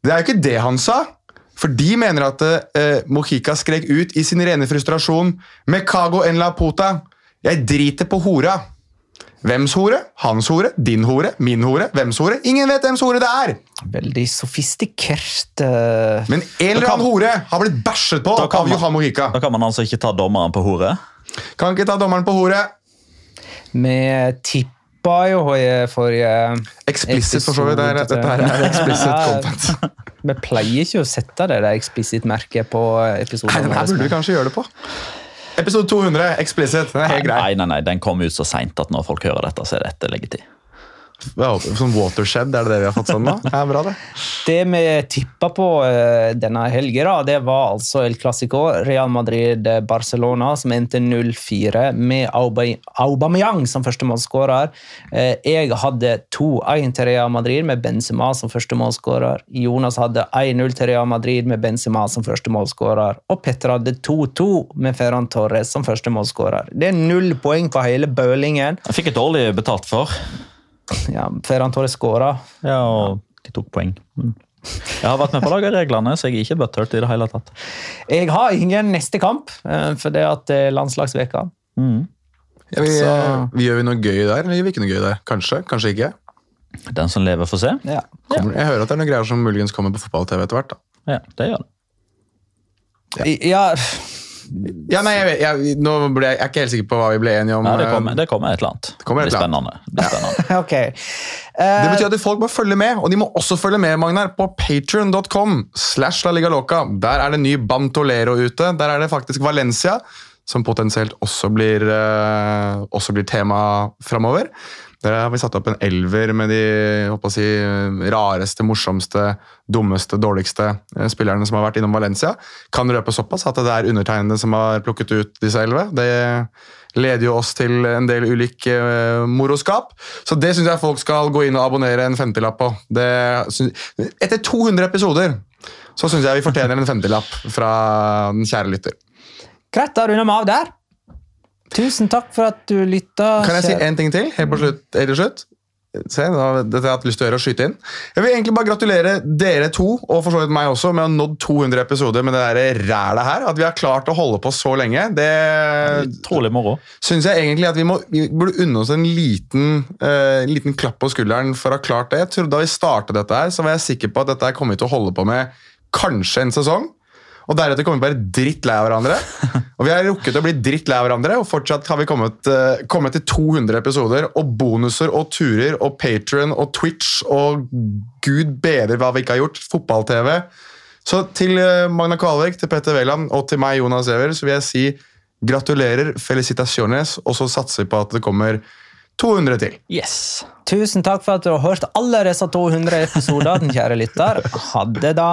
Det er jo ikke det han sa. For de mener at eh, Mojica skrek ut i sin rene frustrasjon Mecago en la puta. Jeg driter på hora. Hvems hore? Hans hore? Din hore? Min hore? Hvems hore? Ingen vet hvems hore det er! Veldig sofistikert uh... Men en eller annen hore har blitt bæsjet på av Johan Mohica Da kan man altså ikke ta dommeren på hore? Kan ikke ta dommeren på hore. Vi tippa jo forrige Explicit, for så vidt. Det Dette her er explicit content. Vi pleier ikke å sette det der explicit-merket på episoden. Nei, den her burde vi kanskje gjøre det på. Episode 200, explicit. Den er helt grei. Nei, nei, nei, den kom ut så seint at når folk hører dette, så er dette legitid. Ja, Sånn watershed, er det det vi har fått sånn nå? [LAUGHS] Ja, bra det. Det vi tippa på eh, denne helga, det var altså El Clásico, Real Madrid-Barcelona, som endte 0-4 med Aubameyang som første målskårer. Eh, Jeg hadde 2-1 til Real Madrid med Benzema som første målskårer. Jonas hadde 1-0 til Real Madrid med Benzema som første målskårer. Og Petter hadde 2-2 med Ferran Torres som første målskårer. Det er null poeng på hele bølingen. Jeg fikk et dårlig betalt for. Ja, Ferran Torres skåra. Ja, og de tok poeng. Mm. Jeg har vært med på å lage reglene, så jeg er ikke butthurt i det hele tatt. Jeg har ingen neste kamp, eh, for det at det er landslagsveka. Mm. Ja, vi, Så- vi Gjør vi noe gøy der, eller gjør vi ikke noe gøy der? Kanskje, kanskje ikke. Den som lever, får se. Ja. Kommer, jeg hører at det er noen greier som muligens kommer på fotball-TV etter hvert. da. Ja, det gjør det. Ja, Ja, nei, jeg, jeg, nå ble jeg, jeg er ikke helt sikker på hva vi ble enige om. Nei, det, eh, kommer, det kommer et eller annet. Det kommer det blir spennende. Det blir spennende. [LAUGHS] ok. Det Eh, betyr at folk må følge med, og de må også følge med Magnar, på patreon.com. slash La Liga Loca. Der er det ny Bantolero ute. Der er det faktisk Valencia, som potensielt også blir, uh, også blir tema framover. Der har vi satt opp en elver med de håper å si, rareste, morsomste, dummeste, dårligste eh, spillerne som har vært innom Valencia. Kan røpe såpass at det er undertegnede som har plukket ut disse elleve. Det leder jo oss til en del ulik eh, moroskap. Så det syns jeg folk skal gå inn og abonnere en femtilapp på. Det, syns- etter 200 episoder så syns jeg vi fortjener en femtilapp fra den kjære lytter. greit, da runder vi av der. Tusen takk for at du lytta. Kan jeg si en ting til? Helt på slutt, helt til slutt? Se, dette har jeg hatt lyst til å gjøre og skyte inn. Jeg vil egentlig bare gratulere dere to, og for så vidt meg også, med å ha nådd 200 episoder med det rælet her. At vi har klart å holde på så lenge. Det syns jeg egentlig at vi, må, vi burde unne oss en liten, uh, liten klapp på skulderen for å ha klart det. Jeg tror Da vi startet dette, her, så var jeg sikker på at dette her kommer vi til å holde på med kanskje en sesong. Og deretter kommer vi bare dritt lei av hverandre. [LAUGHS] Og vi har rukket å bli dritt lei av hverandre, og fortsatt har vi kommet, uh, kommet til 200 episoder. Og bonuser og turer og Patron og Twitch og gud bedre hva vi ikke har gjort. Fotball-TV. Så til eh, Magna Kvalvik, til Petter Wæland og til meg, Jonas Giæver, så vil jeg si gratulerer, felicitasjones, og så satser vi på at det kommer 200 til. Yes. Tusen takk for at du har hørt alle disse 200 episoder, den kjære lytter. Ha det, da.